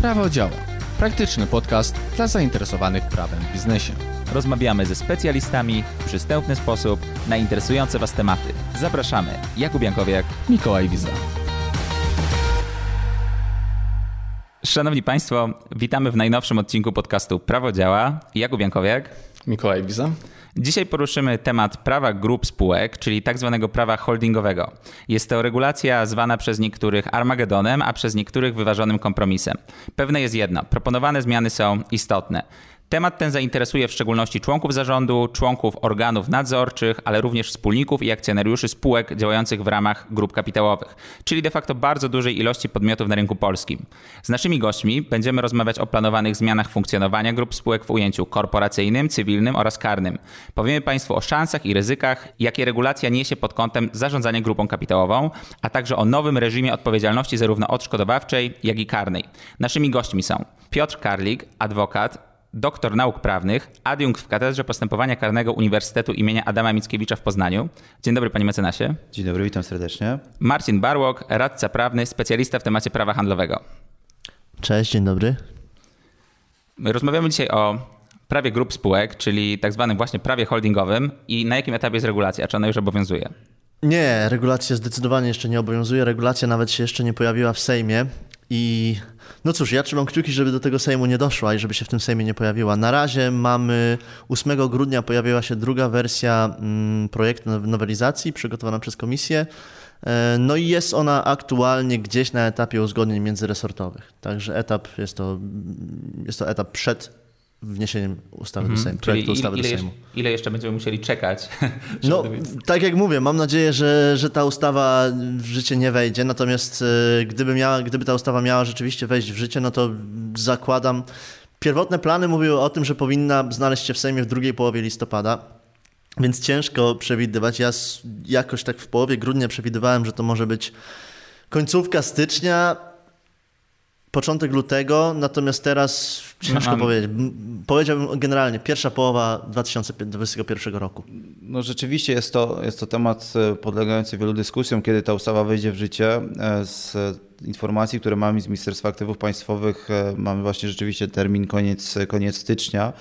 Prawo działa. Praktyczny podcast dla zainteresowanych prawem w biznesie. Rozmawiamy ze specjalistami w przystępny sposób na interesujące Was tematy. Zapraszamy. Jakub Jankowiak. Mikołaj Wiza. Szanowni Państwo, witamy w najnowszym odcinku podcastu Prawo działa. Jakub Jankowiak. Mikołaj Wiza. Dzisiaj poruszymy temat prawa grup spółek, czyli tak zwanego prawa holdingowego. Jest to regulacja zwana przez niektórych Armagedonem, a przez niektórych wyważonym kompromisem. Pewne jest jedno: proponowane zmiany są istotne. Temat ten zainteresuje w szczególności członków zarządu, członków organów nadzorczych, ale również wspólników i akcjonariuszy spółek działających w ramach grup kapitałowych, czyli de facto bardzo dużej ilości podmiotów na rynku polskim. Z naszymi gośćmi będziemy rozmawiać o planowanych zmianach funkcjonowania grup spółek w ujęciu korporacyjnym, cywilnym oraz karnym. Powiemy Państwu o szansach i ryzykach, jakie regulacja niesie pod kątem zarządzania grupą kapitałową, a także o nowym reżimie odpowiedzialności zarówno odszkodowawczej, jak i karnej. Naszymi gośćmi są Piotr Karlik, adwokat, doktor nauk prawnych, adiunkt w Katedrze Postępowania Karnego Uniwersytetu imienia Adama Mickiewicza w Poznaniu. Dzień dobry, panie mecenasie. Dzień dobry, witam serdecznie. Marcin Barłok, radca prawny, specjalista w temacie prawa handlowego. Cześć, dzień dobry. Rozmawiamy dzisiaj o prawie grup spółek, czyli tak zwanym właśnie prawie holdingowym i na jakim etapie jest regulacja, czy ona już obowiązuje? Nie, regulacja zdecydowanie jeszcze nie obowiązuje. Regulacja nawet się jeszcze nie pojawiła w Sejmie. I no cóż, ja trzymam kciuki, żeby do tego Sejmu nie doszła i żeby się w tym Sejmie nie pojawiła. Na razie mamy 8 grudnia pojawiła się druga wersja mm, projektu nowelizacji przygotowana przez komisję. E, no i jest ona aktualnie gdzieś na etapie uzgodnień międzyresortowych. Także etap jest to, jest to etap przed wniesieniem ustawy mhm. do Sejmu, projektu ustawy ile, do Sejmu. Ile jeszcze będziemy musieli czekać? No, tak jak mówię, mam nadzieję, że, że ta ustawa w życie nie wejdzie, natomiast e, gdyby, miała, gdyby ta ustawa miała rzeczywiście wejść w życie, no to zakładam, pierwotne plany mówiły o tym, że powinna znaleźć się w Sejmie w drugiej połowie listopada, więc ciężko przewidywać. Ja jakoś tak w połowie grudnia przewidywałem, że to może być końcówka stycznia, początek lutego, natomiast teraz ciężko no, powiedzieć. Powiedziałbym generalnie pierwsza połowa 2021 roku. No rzeczywiście jest to, jest to temat e, podlegający wielu dyskusjom, kiedy ta ustawa wejdzie w życie. E, z informacji, które mamy z Ministerstwa Aktywów Państwowych, e, mamy właśnie rzeczywiście termin koniec, koniec stycznia.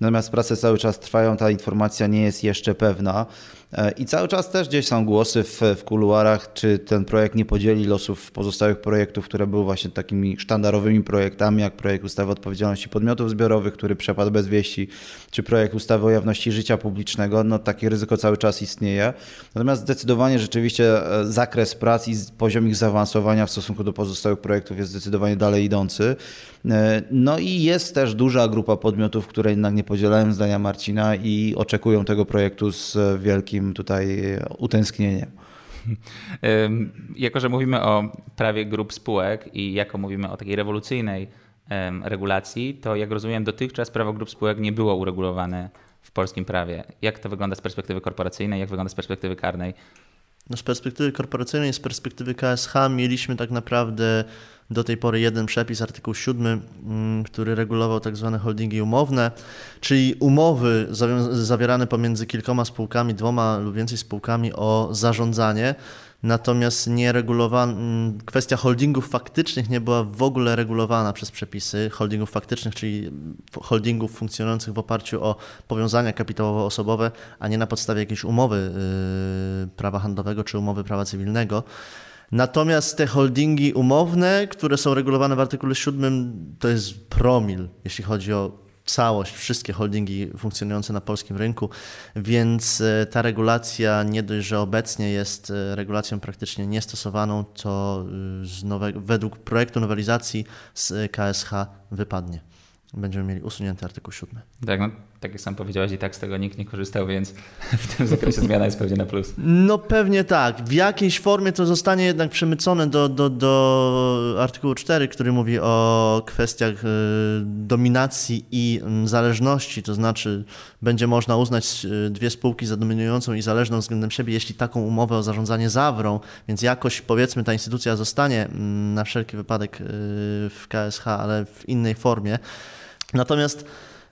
Natomiast prace cały czas trwają, ta informacja nie jest jeszcze pewna. E, I cały czas też gdzieś są głosy w, w kuluarach, czy ten projekt nie podzieli losów pozostałych projektów, które były właśnie takimi sztandarowymi projektami, jak projekt ustawy o odpowiedzialności podmiotów zbiorowych, który przepadł bez wieści, czy projekt ustawy o jawności życia publicznego. No takie ryzyko cały czas istnieje. Natomiast zdecydowanie rzeczywiście e, zakres prac i poziom ich zaawansowania w stosunku do pozostałych projektów jest zdecydowanie dalej idący. E, no i jest też duża grupa podmiotów, które jednak nie podzielają zdania Marcina i oczekują tego projektu z wielkim tutaj utęsknieniem. Jako, że mówimy o prawie grup spółek i jako mówimy o takiej rewolucyjnej regulacji, to jak rozumiem, dotychczas prawo grup spółek nie było uregulowane w polskim prawie. Jak to wygląda z perspektywy korporacyjnej, jak wygląda z perspektywy karnej? No z perspektywy korporacyjnej, z perspektywy KSH mieliśmy tak naprawdę do tej pory jeden przepis, artykuł 7, mm, który regulował tak zwane holdingi umowne, czyli umowy zawierane pomiędzy kilkoma spółkami, dwoma lub więcej spółkami o zarządzanie. Natomiast nie mm, kwestia holdingów faktycznych nie była w ogóle regulowana przez przepisy holdingów faktycznych, czyli holdingów funkcjonujących w oparciu o powiązania kapitałowo-osobowe, a nie na podstawie jakiejś umowy yy, prawa handlowego czy umowy prawa cywilnego. Natomiast te holdingi umowne, które są regulowane w artykule 7, to jest promil, jeśli chodzi o całość, wszystkie holdingi funkcjonujące na polskim rynku, więc e, ta regulacja nie dość, że obecnie jest e, regulacją praktycznie niestosowaną, to e, z nowego, według projektu nowelizacji z KSH wypadnie. Będziemy mieli usunięty artykuł 7. Tak, no tak jak sam powiedziałeś, i tak z tego nikt nie korzystał, więc w tym zakresie zmiana jest pewnie na plus. No pewnie tak. W jakiejś formie to zostanie jednak przemycone do, do, do artykułu 4, który mówi o kwestiach y, dominacji i mm, zależności, to znaczy będzie można uznać y, dwie spółki za dominującą i zależną względem siebie, jeśli taką umowę o zarządzanie zawrą, więc jakoś powiedzmy ta instytucja zostanie mm, na wszelki wypadek y, w KSH, ale w innej formie. Natomiast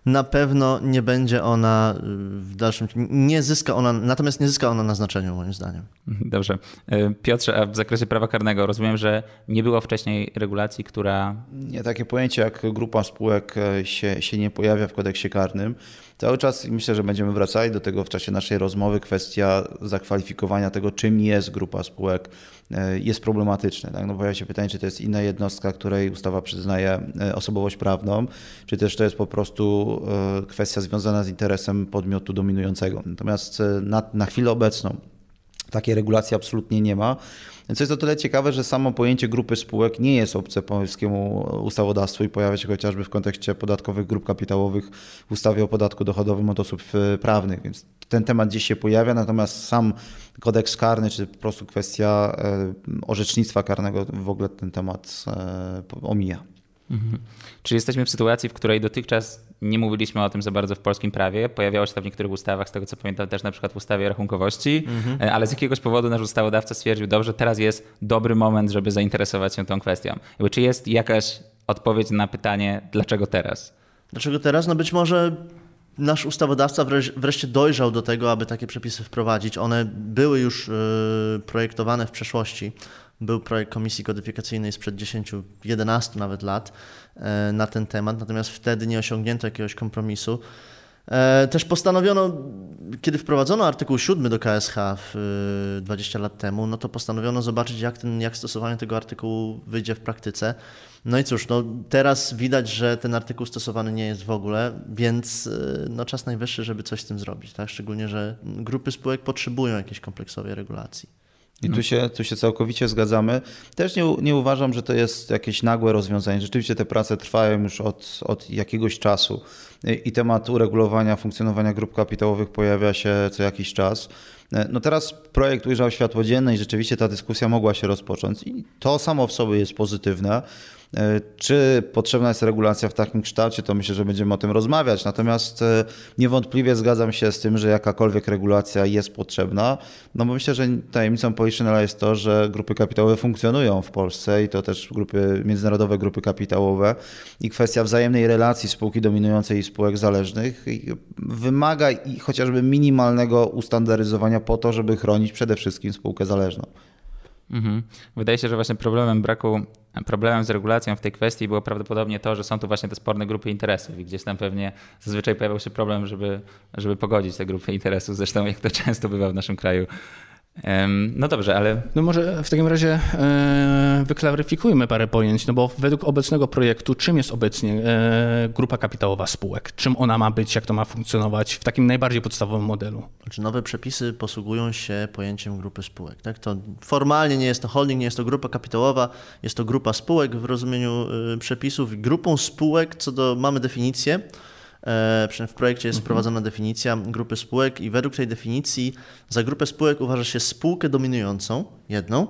na pewno nie będzie ona w dalszym nie zyska ona, natomiast nie zyska ona na znaczeniu moim zdaniem. Dobrze. E, Piotrze, a w zakresie prawa karnego rozumiem, że nie było wcześniej regulacji, która... Nie, takie pojęcie jak grupa spółek e, się, się nie pojawia w kodeksie karnym. Cały czas myślę, że będziemy wracali do tego w czasie naszej rozmowy. Kwestia zakwalifikowania tego, czym jest grupa spółek, e, jest problematyczna. Tak? No pojawia się pytanie, czy to jest inna jednostka, której ustawa przyznaje osobowość prawną, czy też to jest po prostu kwestia związana z interesem podmiotu dominującego. Natomiast na, na chwilę obecną Takiej regulacji absolutnie nie ma. Więc jest to tyle ciekawe, że samo pojęcie grupy spółek nie jest obce polskiemu ustawodawstwu i pojawia się chociażby w kontekście podatkowych grup kapitałowych w ustawie o podatku dochodowym od osób e, prawnych. Więc ten temat gdzieś się pojawia, natomiast sam kodeks karny, czy po prostu kwestia e, orzecznictwa karnego w ogóle ten temat e, omija. Mhm. Czy jesteśmy w sytuacji, w której dotychczas nie mówiliśmy o tym za bardzo w polskim prawie. Pojawiało się to w niektórych ustawach, z tego co pamiętam też na przykład w ustawie rachunkowości, mhm. E, ale z jakiegoś powodu nasz ustawodawca stwierdził, dobrze, teraz jest dobry moment, żeby zainteresować się tą kwestią. Jakby, czy jest jakaś odpowiedź na pytanie, dlaczego teraz? Dlaczego teraz? No być może nasz ustawodawca wreszcie dojrzał do tego, aby takie przepisy wprowadzić. One były już e, projektowane w przeszłości. Był projekt Komisji Kodyfikacyjnej sprzed 10, 11 nawet lat e, na ten temat, natomiast wtedy nie osiągnięto jakiegoś kompromisu. E, też postanowiono, kiedy wprowadzono artykuł 7 do KSH 20 lat temu, no to postanowiono zobaczyć, jak, ten, jak stosowanie tego artykułu wyjdzie w praktyce. No i cóż, no teraz widać, że ten artykuł stosowany nie jest w ogóle, więc e, no czas najwyższy, żeby coś z tym zrobić. Tak? Szczególnie, że grupy spółek potrzebują jakiejś kompleksowej regulacji. I tu się, tu się całkowicie zgadzamy. Też nie, nie uważam, że to jest jakieś nagłe rozwiązanie. Rzeczywiście te prace trwają już od, od jakiegoś czasu i temat uregulowania funkcjonowania grup kapitałowych pojawia się co jakiś czas. No teraz projekt ujrzał światło dzienne i rzeczywiście ta dyskusja mogła się rozpocząć i to samo w sobie jest pozytywne. E, czy potrzebna jest regulacja w takim kształcie, to myślę, że będziemy o tym rozmawiać. Natomiast e, niewątpliwie zgadzam się z tym, że jakakolwiek regulacja jest potrzebna, no bo myślę, że tajemnicą Poliszynela jest to, że grupy kapitałowe funkcjonują w Polsce i to też grupy, międzynarodowe grupy kapitałowe i kwestia wzajemnej relacji spółki dominującej i spółek zależnych wymaga chociażby minimalnego ustandaryzowania po to, żeby chronić przede wszystkim spółkę zależną. Mhm. Wydaje się, że właśnie problemem braku, problemem z regulacją w tej kwestii było prawdopodobnie to, że są tu właśnie te sporne grupy interesów i gdzieś tam pewnie zazwyczaj pojawiał się problem, żeby, żeby pogodzić te grupy interesów. Zresztą jak to często bywa w naszym kraju, no dobrze, ale. No może w takim razie e, wyklaryfikujmy parę pojęć, no bo według obecnego projektu, czym jest obecnie e, grupa kapitałowa spółek? Czym ona ma być, jak to ma funkcjonować w takim najbardziej podstawowym modelu? Znaczy nowe przepisy posługują się pojęciem grupy spółek. Tak? To formalnie nie jest to holding, nie jest to grupa kapitałowa, jest to grupa spółek w rozumieniu y, przepisów. Grupą spółek, co do mamy definicję. E, w projekcie jest mhm. wprowadzona definicja grupy spółek i według tej definicji za grupę spółek uważa się spółkę dominującą, jedną,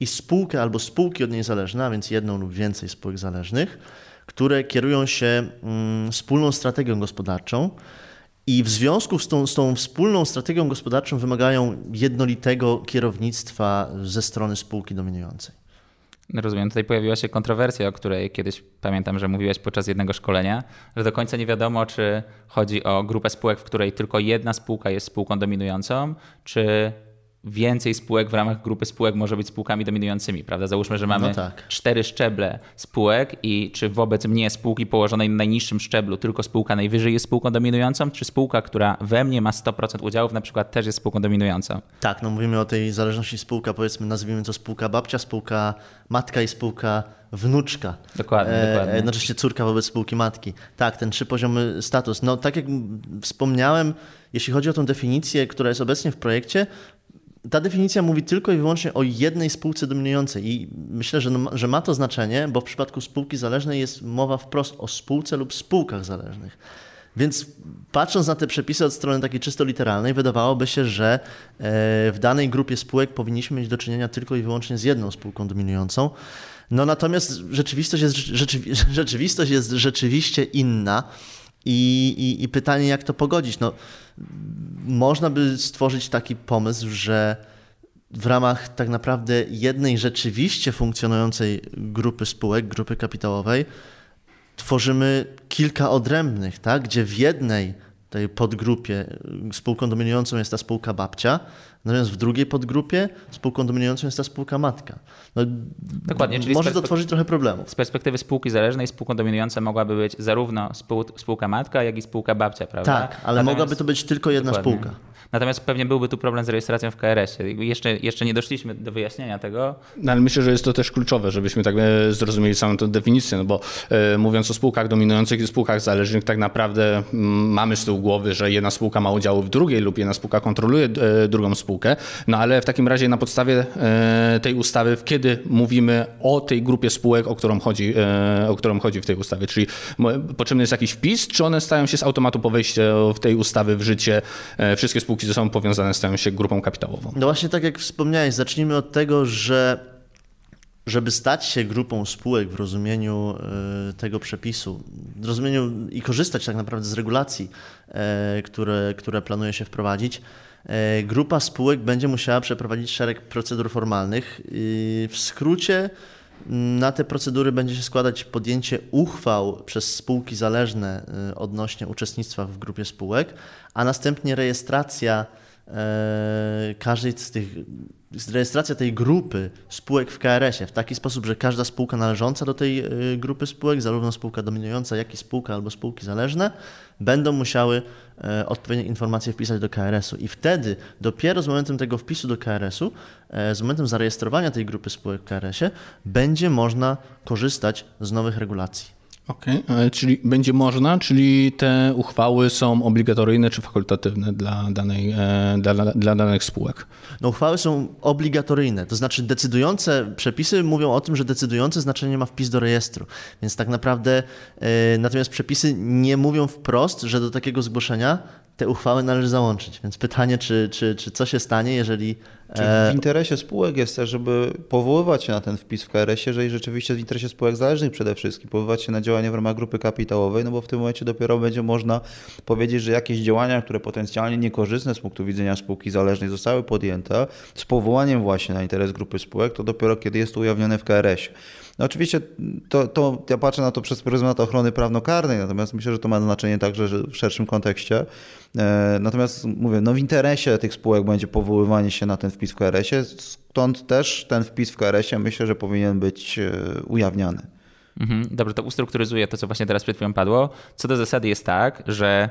i spółkę albo spółki od niej zależne, a więc jedną lub więcej spółek zależnych, które kierują się mm, wspólną strategią gospodarczą i w związku z tą, z tą wspólną strategią gospodarczą wymagają jednolitego kierownictwa ze strony spółki dominującej. Rozumiem, tutaj pojawiła się kontrowersja, o której kiedyś pamiętam, że mówiłeś podczas jednego szkolenia, że do końca nie wiadomo, czy chodzi o grupę spółek, w której tylko jedna spółka jest spółką dominującą, czy więcej spółek w ramach grupy spółek może być spółkami dominującymi, prawda? Załóżmy, że mamy no tak. cztery szczeble spółek i czy wobec mnie spółki położonej na najniższym szczeblu tylko spółka najwyżej jest spółką dominującą, czy spółka, która we mnie ma 100% udziałów na przykład też jest spółką dominującą? Tak, no mówimy o tej zależności spółka, powiedzmy nazwijmy to spółka babcia, spółka matka i spółka wnuczka. Dokładnie, e, dokładnie. Jednocześnie córka wobec spółki matki. Tak, ten trzypoziomy status. No tak jak wspomniałem, jeśli chodzi o tę definicję, która jest obecnie w projekcie, ta definicja mówi tylko i wyłącznie o jednej spółce dominującej i myślę, że, no, że ma to znaczenie, bo w przypadku spółki zależnej jest mowa wprost o spółce lub spółkach zależnych. Więc patrząc na te przepisy od strony takiej czysto literalnej, wydawałoby się, że e, w danej grupie spółek powinniśmy mieć do czynienia tylko i wyłącznie z jedną spółką dominującą. No natomiast rzeczywistość jest, rzeczywistość jest rzeczywiście inna. I, i, I, pytanie, jak to pogodzić? No, można by stworzyć taki pomysł, że w ramach tak naprawdę jednej rzeczywiście funkcjonującej grupy spółek, grupy kapitałowej, tworzymy kilka odrębnych, tak? gdzie w jednej tej podgrupie spółką dominującą jest ta spółka babcia, natomiast w drugiej podgrupie spółką dominującą jest ta spółka matka. No, Dokładnie, czyli może to tworzyć trochę problemów. Z perspektywy spółki zależnej spółką dominującą mogłaby być zarówno spółka matka, jak i spółka babcia, prawda? Tak, ale Natomiast... mogłaby to być tylko jedna Dokładnie. spółka. Natomiast pewnie byłby tu problem z rejestracją w KRS-ie. Jeszcze, jeszcze nie doszliśmy do wyjaśnienia tego. No, ale myślę, że jest to też kluczowe, żebyśmy tak e, zrozumieli samą tę definicję, no bo e, mówiąc o spółkach dominujących i spółkach zależnych, tak naprawdę mm, mamy z tyłu głowy, że jedna spółka ma udział w drugiej lub jedna spółka kontroluje e, drugą spółkę, no ale w takim razie na podstawie tej ustawy, kiedy mówimy o tej grupie spółek, o którą chodzi, o którą chodzi w tej ustawie, czyli potrzebny jest jakiś wpis, czy one stają się z automatu po wejściu w tej ustawy w życie, wszystkie spółki spółki ze sobą powiązane stają się grupą kapitałową. No właśnie tak jak wspomniałeś, zacznijmy od tego, że żeby stać się grupą spółek w rozumieniu e, tego przepisu, w rozumieniu i korzystać tak naprawdę z regulacji, e, które, które planuje się wprowadzić, e, grupa spółek będzie musiała przeprowadzić szereg procedur formalnych. W skrócie, na te procedury będzie się składać podjęcie uchwał przez spółki zależne odnośnie uczestnictwa w grupie spółek, a następnie rejestracja każdej z tych, rejestracja tej grupy spółek w KRS-ie w taki sposób, że każda spółka należąca do tej e, grupy spółek, zarówno spółka dominująca, jak i spółka albo spółki zależne, będą musiały e, odpowiednie informacje wpisać do KRS-u. I wtedy dopiero z momentem tego wpisu do KRS-u, z momentem zarejestrowania tej grupy spółek w KRS-ie, będzie można korzystać z nowych regulacji. Okej, okay. czyli będzie można, czyli te uchwały są obligatoryjne czy fakultatywne dla, danej, e, dla, dla danych spółek? No, uchwały są obligatoryjne, to znaczy decydujące przepisy mówią o tym, że decydujące znaczenie ma wpis do rejestru. Więc tak naprawdę e, natomiast przepisy nie mówią wprost, że do takiego zgłoszenia te uchwały należy załączyć. Więc pytanie, czy, czy, czy co się stanie, jeżeli. Czyli w e, interesie spółek jest też, żeby powoływać się na ten wpis w KRS-ie, jeżeli rzeczywiście w interesie spółek zależnych przede wszystkim, powoływać się na działania w ramach grupy kapitałowej, no bo w tym momencie dopiero będzie można powiedzieć, że jakieś działania, które potencjalnie niekorzystne z punktu widzenia spółki zależnej zostały podjęte z powołaniem właśnie na interes grupy spółek, to dopiero kiedy jest to ujawnione w KRS-ie. No oczywiście to, to ja patrzę na to przez pryzmat ochrony prawnokarnej, natomiast myślę, że to ma znaczenie także w szerszym kontekście. E, natomiast mówię, no w interesie tych spółek będzie powoływanie się na ten wpis w KRS-ie, stąd też ten wpis w KRS-ie myślę, że powinien być e, ujawniany. Mhm, dobrze, to ustrukturyzuję to, co właśnie teraz przed chwilą padło. Co do zasady jest tak, że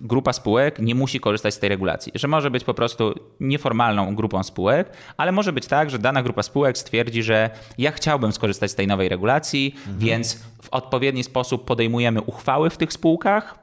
grupa spółek nie musi korzystać z tej regulacji, że może być po prostu nieformalną grupą spółek, ale może być tak, że dana grupa spółek stwierdzi, że ja chciałbym skorzystać z tej nowej regulacji, mhm. więc w odpowiedni sposób podejmujemy uchwały w tych spółkach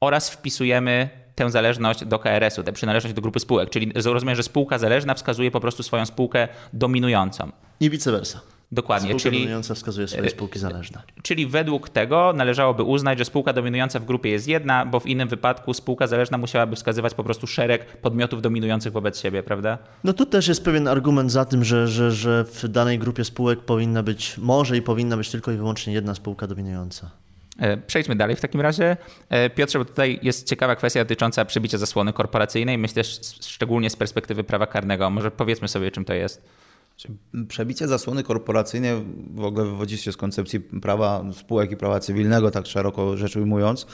oraz wpisujemy tę zależność do KRS-u, tę przynależność do grupy spółek. Czyli rozumiem, że spółka zależna wskazuje po prostu swoją spółkę dominującą. I vice versa. Dokładnie. Spółka czyli, dominująca wskazuje swoje e, spółki zależne. Czyli według tego należałoby uznać, że spółka dominująca w grupie jest jedna, bo w innym wypadku spółka zależna musiałaby wskazywać po prostu szereg podmiotów dominujących wobec siebie, prawda? No tu też jest pewien argument za tym, że, że, że w danej grupie spółek powinna być, może i powinna być tylko i wyłącznie jedna spółka dominująca. E, przejdźmy dalej w takim razie. E, Piotrze, bo tutaj jest ciekawa kwestia dotycząca przebicia zasłony korporacyjnej, myślę szczególnie z perspektywy prawa karnego. Może powiedzmy sobie, czym to jest. Przebicie zasłony korporacyjnej w ogóle wywodzi się z koncepcji prawa spółek i prawa cywilnego, tak szeroko rzecz ujmując.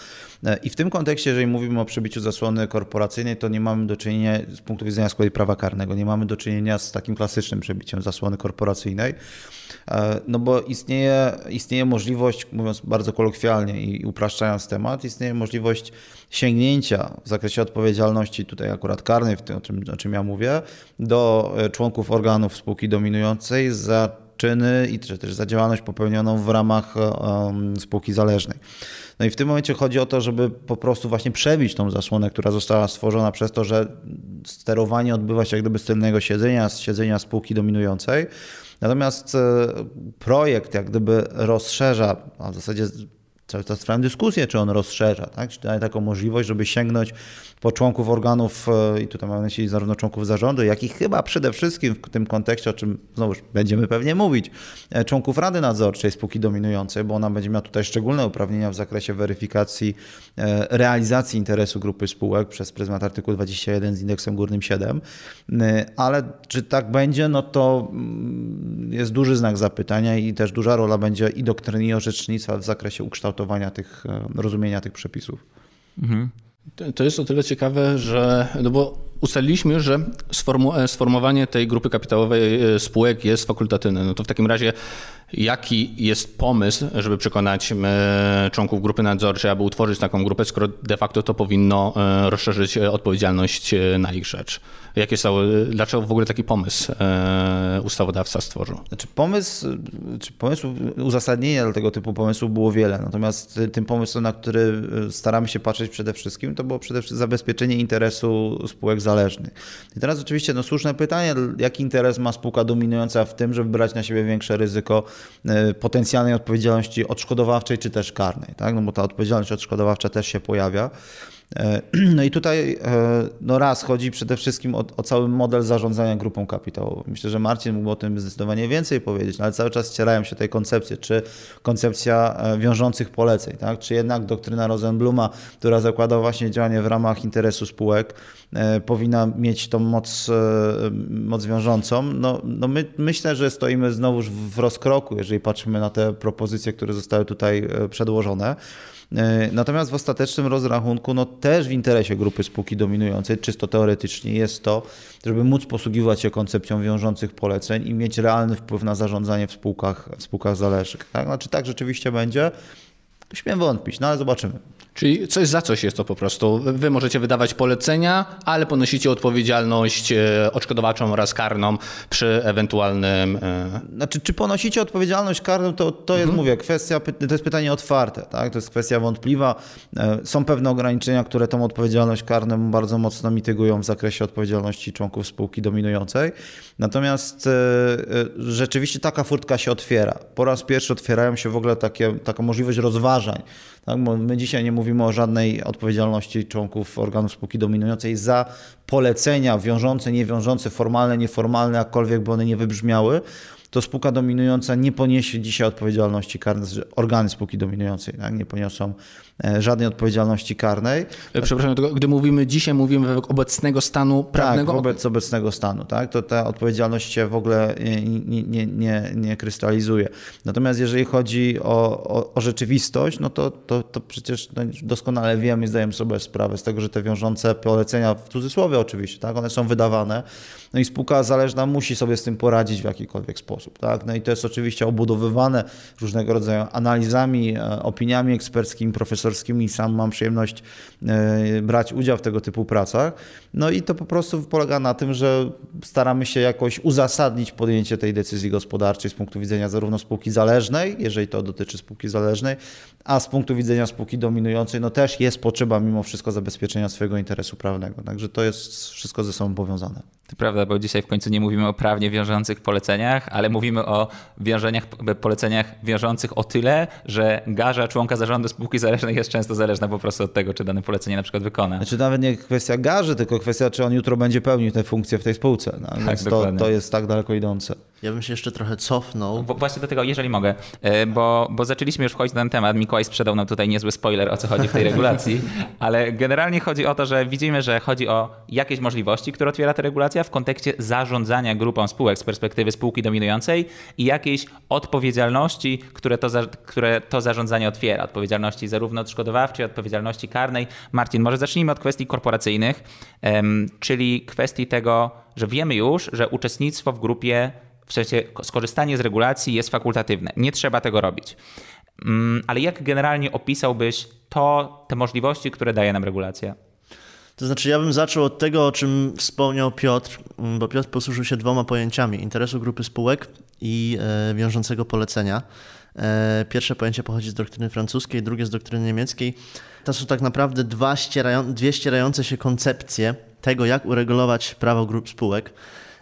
I w tym kontekście, jeżeli mówimy o przebiciu zasłony korporacyjnej, to nie mamy do czynienia z punktu widzenia z prawa karnego, nie mamy do czynienia z takim klasycznym przebiciem zasłony korporacyjnej. E, no bo istnieje, istnieje możliwość, mówiąc bardzo kolokwialnie i upraszczając temat, istnieje możliwość sięgnięcia w zakresie odpowiedzialności, tutaj akurat karnej, w tym, o czym, o czym ja mówię, do e, członków organów spółki dominującej za czyny i czy też za działalność popełnioną w ramach um, spółki zależnej. No i w tym momencie chodzi o to, żeby po prostu właśnie przebić tą zasłonę, która została stworzona przez to, że sterowanie odbywa się jak gdyby z tylnego siedzenia, z siedzenia spółki dominującej. Natomiast e, projekt jak gdyby rozszerza, a w zasadzie cały czas trwają dyskusje, czy on rozszerza, tak? czy daje taką możliwość, żeby sięgnąć członków organów, e, i tutaj mam na myśli zarówno członków zarządu, jak i chyba przede wszystkim w tym kontekście, o czym znowu będziemy pewnie mówić, e, członków Rady Nadzorczej spółki dominującej, bo ona będzie miała tutaj szczególne uprawnienia w zakresie weryfikacji e, realizacji interesu grupy spółek przez pryzmat artykułu 21 z indeksem górnym 7, ale czy tak będzie, no to mm, jest duży znak zapytania i też duża rola będzie i doktryny i orzecznictwa w zakresie ukształtowania tych, rozumienia tych przepisów. Mhm. To jest o tyle ciekawe, że no bo ustaliliśmy, że e, sformułowanie tej grupy kapitałowej e, spółek jest fakultatywne. No to w takim razie jaki jest pomysł, żeby przekonać e, członków grupy nadzorczej, aby utworzyć taką grupę, skoro de facto to powinno rozszerzyć odpowiedzialność na ich rzecz? Jakie są, dlaczego w ogóle taki pomysł ustawodawca stworzył? Znaczy pomysł, czy pomysł, uzasadnienia dla tego typu pomysłów było wiele, natomiast tym pomysłem, na który staramy się patrzeć przede wszystkim, to było przede wszystkim zabezpieczenie interesu spółek I teraz oczywiście no, słuszne pytanie, jaki interes ma spółka dominująca w tym, żeby brać na siebie większe ryzyko e, potencjalnej odpowiedzialności odszkodowawczej czy też karnej, tak? no bo ta odpowiedzialność odszkodowawcza też się pojawia. E, no i tutaj e, no raz chodzi przede wszystkim o, o, cały model zarządzania grupą kapitałową. Myślę, że Marcin mógł o tym zdecydowanie więcej powiedzieć, no ale cały czas ścierają się tej koncepcje, czy koncepcja e, wiążących poleceń, tak? czy jednak doktryna Rosenbluma, która zakłada właśnie działanie w ramach interesu spółek, powinna mieć tą moc, moc wiążącą. No, no my, myślę, że stoimy znowuż w rozkroku, jeżeli patrzymy na te propozycje, które zostały tutaj przedłożone. E, natomiast w ostatecznym rozrachunku, no też w interesie grupy spółki dominującej, czysto teoretycznie, jest to, żeby móc posługiwać się koncepcją wiążących poleceń i mieć realny wpływ na zarządzanie w spółkach, w spółkach zależnych. Tak? Znaczy tak rzeczywiście będzie? Śmiem wątpić, no ale zobaczymy. Czyli coś za coś jest to po prostu. Wy możecie wydawać polecenia, ale ponosicie odpowiedzialność e, odszkodowawczą oraz karną przy ewentualnym. E, znaczy, czy ponosicie odpowiedzialność karną, to, to jest, mhm. mówię, kwestia, to jest pytanie otwarte, tak? to jest kwestia wątpliwa. E, są pewne ograniczenia, które tą odpowiedzialność karną bardzo mocno mitygują w zakresie odpowiedzialności członków spółki dominującej. Natomiast rzeczywiście taka furtka się otwiera. Po raz pierwszy otwierają się w ogóle takie, taka możliwość rozważań tak? Bo my dzisiaj nie mówimy o żadnej odpowiedzialności członków organów spółki dominującej za polecenia wiążące, niewiążące, formalne, nieformalne, jakkolwiek by one nie wybrzmiały to spółka dominująca nie poniesie dzisiaj odpowiedzialności karnej, organy spółki dominującej tak? nie poniosą żadnej odpowiedzialności karnej. E, przepraszam, gdy mówimy dzisiaj, mówimy według obecnego stanu tak, prawnego? Tak, wobec obecnego stanu. Tak? To ta odpowiedzialność się w ogóle nie, nie, nie, nie krystalizuje. Natomiast jeżeli chodzi o, o, o rzeczywistość, no to, to, to przecież no doskonale wiemy i zdajemy sobie sprawę z tego, że te wiążące polecenia, w cudzysłowie oczywiście, tak? one są wydawane, no i spółka zależna musi sobie z tym poradzić w jakikolwiek sposób. Tak? No i to jest oczywiście obudowywane różnego rodzaju analizami, e, opiniami eksperckimi, profesorskimi. Sam mam przyjemność e, brać udział w tego typu pracach. No i to po prostu polega na tym, że staramy się jakoś uzasadnić podjęcie tej decyzji gospodarczej z punktu widzenia zarówno spółki zależnej, jeżeli to dotyczy spółki zależnej, a z punktu widzenia spółki dominującej, no też jest potrzeba mimo wszystko zabezpieczenia swojego interesu prawnego. Także to jest wszystko ze sobą powiązane. To prawda, bo dzisiaj w końcu nie mówimy o prawnie wiążących poleceniach, ale mówimy o wiążeniach, poleceniach wiążących o tyle, że garza członka zarządu spółki zależnej jest często zależna po prostu od tego, czy dane polecenie na przykład wykona. Znaczy nawet nie kwestia garzy, tylko kwestia, czy on jutro będzie pełnił tę funkcję w tej spółce. No, tak, to, to jest tak daleko idące. Ja bym się jeszcze trochę cofnął. Bo właśnie do tego, jeżeli mogę, e, bo, bo zaczęliśmy już wchodzić na ten temat. Mikołaj sprzedał nam tutaj niezły spoiler, o co chodzi w tej regulacji, ale generalnie chodzi o to, że widzimy, że chodzi o jakieś możliwości, które otwiera ta regulacja w kontekście zarządzania grupą spółek z perspektywy spółki dominującej i jakiejś odpowiedzialności, które to, które to zarządzanie otwiera. Odpowiedzialności zarówno odszkodowawczej, odpowiedzialności karnej. Marcin, może zacznijmy od kwestii korporacyjnych, czyli kwestii tego, że wiemy już, że uczestnictwo w grupie w sensie skorzystanie z regulacji jest fakultatywne. Nie trzeba tego robić. Mm, ale jak generalnie opisałbyś to, te możliwości, które daje nam regulacja? To znaczy, ja bym zaczął od tego, o czym wspomniał Piotr, mm, bo Piotr posłużył się dwoma pojęciami: interesu grupy spółek i e, wiążącego polecenia. E, pierwsze pojęcie pochodzi z doktryny francuskiej, drugie z doktryny niemieckiej. To są tak naprawdę dwa ścierają, dwie ścierające się koncepcje tego, jak uregulować prawo grup spółek.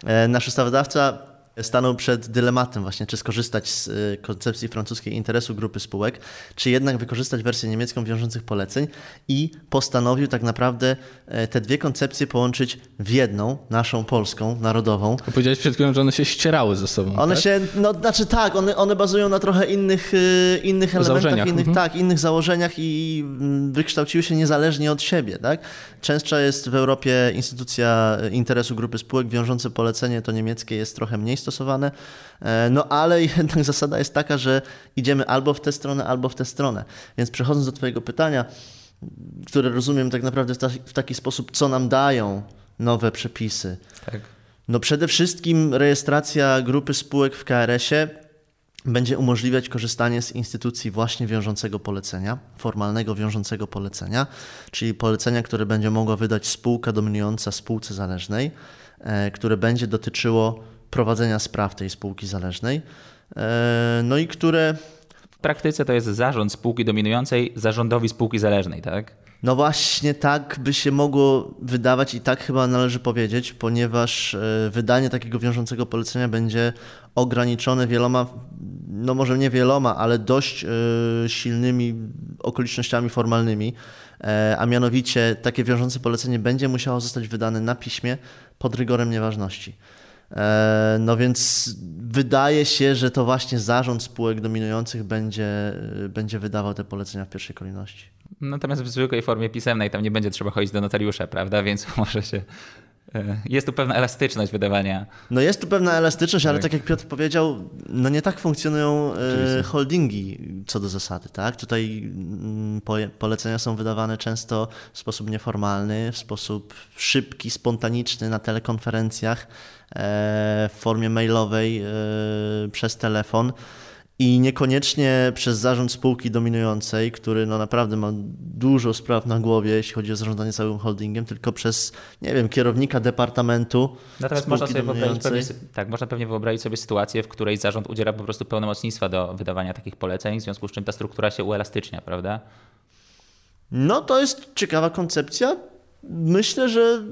E, nasz ustawodawca stanął przed dylematem właśnie, czy skorzystać z y, koncepcji francuskiej interesu grupy spółek, czy jednak wykorzystać wersję niemiecką wiążących poleceń i postanowił tak naprawdę e, te dwie koncepcje połączyć w jedną, naszą polską, narodową. Powiedziałeś przed chwilą, że one się ścierały ze sobą. One tak? się, no znaczy tak, one, one bazują na trochę innych, y, innych elementach, Założeniach, innych, mhm. tak, innych założeniach i mm, wykształciły się niezależnie od siebie. Tak? Częstsza jest w Europie instytucja interesu grupy spółek, wiążące polecenie to niemieckie jest trochę mniej stosowane, e, no ale jednak zasada jest taka, że idziemy albo w tę stronę, albo w tę stronę. Więc przechodząc do Twojego pytania, które rozumiem tak naprawdę w, ta, w taki sposób, co nam dają nowe przepisy. Tak. No przede wszystkim rejestracja grupy spółek w KRS-ie będzie umożliwiać korzystanie z instytucji właśnie wiążącego polecenia, formalnego wiążącego polecenia, czyli polecenia, które będzie mogła wydać spółka dominująca spółce zależnej, e, które będzie dotyczyło prowadzenia spraw tej spółki zależnej, e, no i które W praktyce to jest zarząd spółki dominującej zarządowi spółki zależnej, tak? No właśnie tak by się mogło wydawać i tak chyba należy powiedzieć, ponieważ e, wydanie takiego wiążącego polecenia będzie ograniczone wieloma, no może nie wieloma, ale dość e, silnymi okolicznościami formalnymi, a mianowicie takie wiążące polecenie będzie musiało zostać wydane na piśmie pod rygorem nieważności. E, No więc wydaje się, że to właśnie zarząd spółek dominujących będzie, e, będzie wydawał te polecenia w pierwszej kolejności. Natomiast w zwykłej formie pisemnej tam nie będzie trzeba chodzić do notariusza, prawda? Więc może się. E, Jest tu pewna elastyczność wydawania. No jest tu pewna elastyczność, ale Tak. tak jak Piotr powiedział, no nie tak funkcjonują e, holdingi co do zasady, tak? Tutaj mm, polecenia są wydawane często w sposób nieformalny, w sposób szybki, spontaniczny na telekonferencjach, e, w formie mailowej, przez telefon. I niekoniecznie przez zarząd spółki dominującej, który no naprawdę ma dużo spraw na głowie, jeśli chodzi o zarządzanie całym holdingiem, tylko przez, nie wiem, kierownika departamentu Natomiast można sobie wyobrazić pewnie, tak, można pewnie wyobrazić sobie sytuację, w której zarząd udziela po prostu pełnomocnictwa do wydawania takich poleceń, w związku z czym ta struktura się uelastycznia, prawda? No to jest ciekawa koncepcja. Myślę, że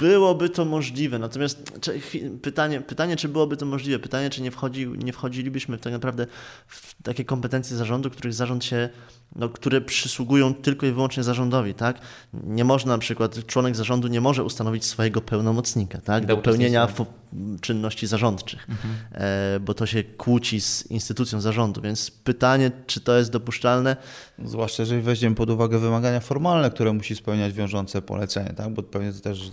byłoby to możliwe. Natomiast czy, pytanie, pytanie, czy byłoby to możliwe? Pytanie, czy nie, wchodzi, nie wchodzilibyśmy tak naprawdę w takie kompetencje zarządu, których zarząd się, no, które przysługują tylko i wyłącznie zarządowi, tak? Nie można na przykład, członek zarządu nie może ustanowić swojego pełnomocnika, tak? Do pełnienia czynności zarządczych, e, bo to się kłóci z instytucją zarządu. Więc pytanie, czy to jest dopuszczalne? Zwłaszcza jeżeli weźmiemy pod uwagę wymagania formalne, które musi spełniać wiążące polecenie, tak? bo pewnie to też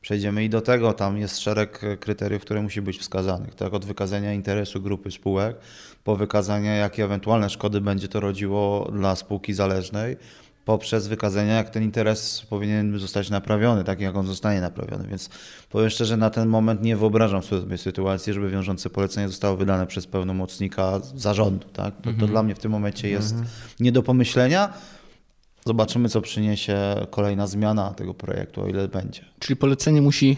przejdziemy i do tego. Tam jest szereg kryteriów, które musi być wskazanych. Tak? Od wykazania interesu grupy spółek, po wykazanie, jakie ewentualne szkody będzie to rodziło dla spółki zależnej, poprzez wykazanie, jak ten interes powinien zostać naprawiony, tak jak on zostanie naprawiony. Więc powiem szczerze, na ten moment nie wyobrażam sobie sytuacji, żeby wiążące polecenie zostało wydane przez pełnomocnika zarządu. Tak? To, to dla mnie w tym momencie jest nie do pomyślenia. Zobaczymy, co przyniesie kolejna zmiana tego projektu, o ile będzie. Czyli polecenie musi,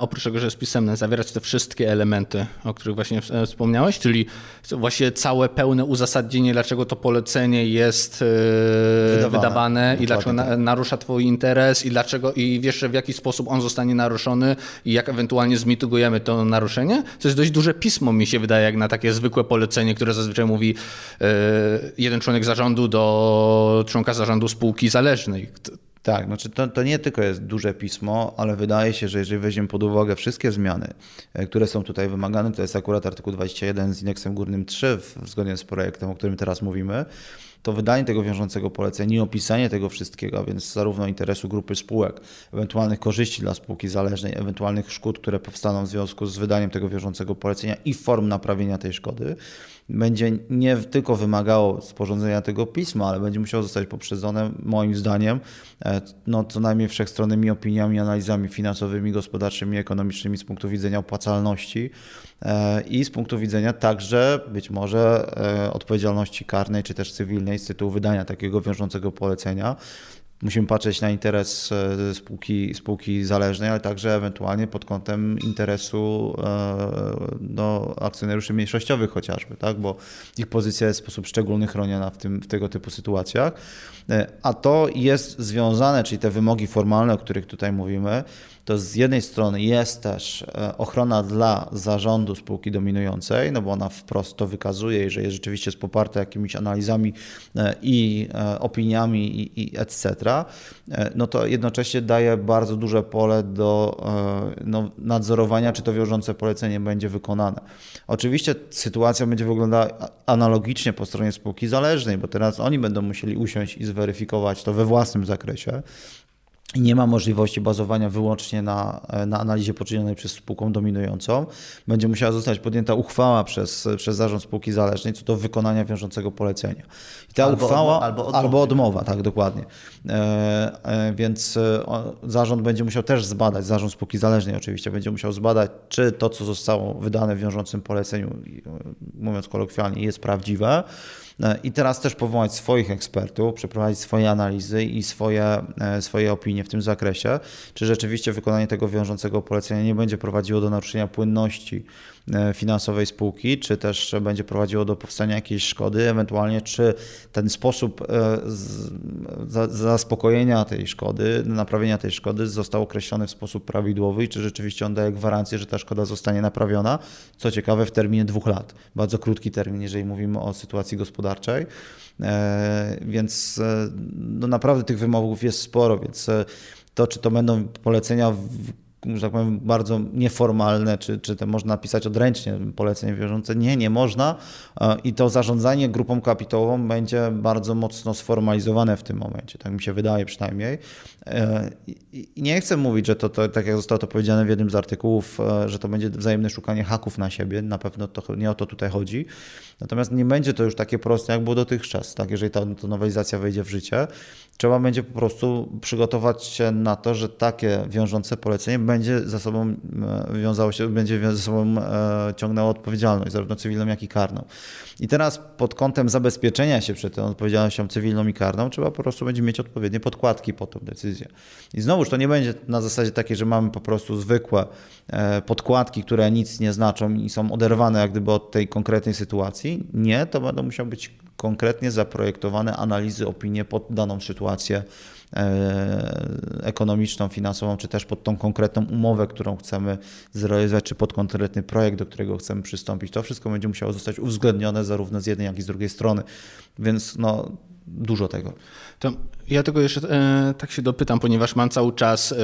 oprócz tego, że jest pisemne, zawierać te wszystkie elementy, o których właśnie e, wspomniałeś, czyli właśnie całe pełne uzasadnienie, dlaczego to polecenie jest e, Wydawane. wydawane, i dlaczego na, tak. narusza twój interes i dlaczego i wiesz, w jaki sposób on zostanie naruszony i jak ewentualnie zmitygujemy to naruszenie. To jest dość duże pismo, mi się wydaje, jak na takie zwykłe polecenie, które zazwyczaj mówi e, jeden członek zarządu do członka zarządu spółki zależnej. Tak, znaczy to, to nie tylko jest duże pismo, ale wydaje się, że jeżeli weźmiemy pod uwagę wszystkie zmiany, e, które są tutaj wymagane, to jest akurat artykuł 21 z indeksem górnym 3, w, zgodnie z projektem, o którym teraz mówimy, to wydanie tego wiążącego polecenia i opisanie tego wszystkiego, a więc zarówno interesu grupy spółek, ewentualnych korzyści dla spółki zależnej, ewentualnych szkód, które powstaną w związku z wydaniem tego wiążącego polecenia i form naprawienia tej szkody, będzie nie tylko wymagało sporządzenia tego pisma, ale będzie musiało zostać poprzedzone, moim zdaniem, e, no, co najmniej wszechstronnymi opiniami, analizami finansowymi, gospodarczymi, ekonomicznymi z punktu widzenia opłacalności e, i z punktu widzenia także być może e, odpowiedzialności karnej czy też cywilnej z tytułu wydania takiego wiążącego polecenia. Musimy patrzeć na interes e, spółki, spółki zależnej, ale także ewentualnie pod kątem interesu e, no, akcjonariuszy mniejszościowych chociażby, tak? bo ich pozycja jest w sposób szczególny chroniona w, tym, w tego typu sytuacjach. E, A to jest związane, czyli te wymogi formalne, o których tutaj mówimy, to z jednej strony jest też ochrona dla zarządu spółki dominującej, no bo ona wprost to wykazuje że jest rzeczywiście jest poparte jakimiś analizami i opiniami i, i etc., no to jednocześnie daje bardzo duże pole do no, nadzorowania, czy to wiążące polecenie będzie wykonane. Oczywiście sytuacja będzie wyglądała analogicznie po stronie spółki zależnej, bo teraz oni będą musieli usiąść i zweryfikować to we własnym zakresie. Nie ma możliwości bazowania wyłącznie na, na analizie poczynionej przez spółką dominującą. Będzie musiała zostać podjęta uchwała przez, przez zarząd spółki zależnej co do wykonania wiążącego polecenia. I ta albo uchwała albo odmowa, albo odmowa, tak dokładnie. E, e, więc e, zarząd będzie musiał też zbadać, zarząd spółki zależnej oczywiście będzie musiał zbadać, czy to, co zostało wydane w wiążącym poleceniu, mówiąc kolokwialnie, jest prawdziwe E, i teraz też powołać swoich ekspertów, przeprowadzić swoje analizy i swoje, e, swoje opinie w tym zakresie, czy rzeczywiście wykonanie tego wiążącego polecenia nie będzie prowadziło do naruszenia płynności E, finansowej spółki, czy też będzie prowadziło do powstania jakiejś szkody, ewentualnie czy ten sposób e, zaspokojenia tej szkody, naprawienia tej szkody został określony w sposób prawidłowy i czy rzeczywiście on daje gwarancję, że ta szkoda zostanie naprawiona, co ciekawe w terminie dwóch lat. Bardzo krótki termin, jeżeli mówimy o sytuacji gospodarczej. E, więc no naprawdę tych wymogów jest sporo, więc to, czy to będą polecenia że tak powiem, bardzo nieformalne, czy, czy to można napisać odręcznie polecenie wiążące. Nie, nie można e, i to zarządzanie grupą kapitałową będzie bardzo mocno sformalizowane w tym momencie, tak mi się wydaje przynajmniej. E, I nie chcę mówić, że to, to, tak jak zostało to powiedziane w jednym z artykułów, e, że to będzie wzajemne szukanie haków na siebie, na pewno to, nie o to tutaj chodzi, natomiast nie będzie to już takie proste, jak było dotychczas, tak, jeżeli ta, ta nowelizacja wejdzie w życie, trzeba będzie po prostu przygotować się na to, że takie wiążące polecenie będzie za sobą e, wiązało się, będzie ze sobą ciągnęło odpowiedzialność, zarówno cywilną, jak i karną. I teraz pod kątem zabezpieczenia się przed tą odpowiedzialnością cywilną i karną trzeba po prostu będzie mieć odpowiednie podkładki po tą decyzję. I znowuż to nie będzie na zasadzie takiej, że mamy po prostu zwykłe e, podkładki, które nic nie znaczą i są oderwane jak gdyby od tej konkretnej sytuacji. Nie, to będą musiały być konkretnie zaprojektowane analizy, opinie pod daną sytuację e, ekonomiczną, finansową, czy też pod tą konkretną umowę, którą chcemy zrealizować, czy pod konkretny projekt, do którego chcemy przystąpić. To wszystko będzie musiało zostać uwzględnione zarówno z jednej, jak i z drugiej strony. Więc no, dużo tego. To ja tego jeszcze e, tak się dopytam, ponieważ mam cały czas e,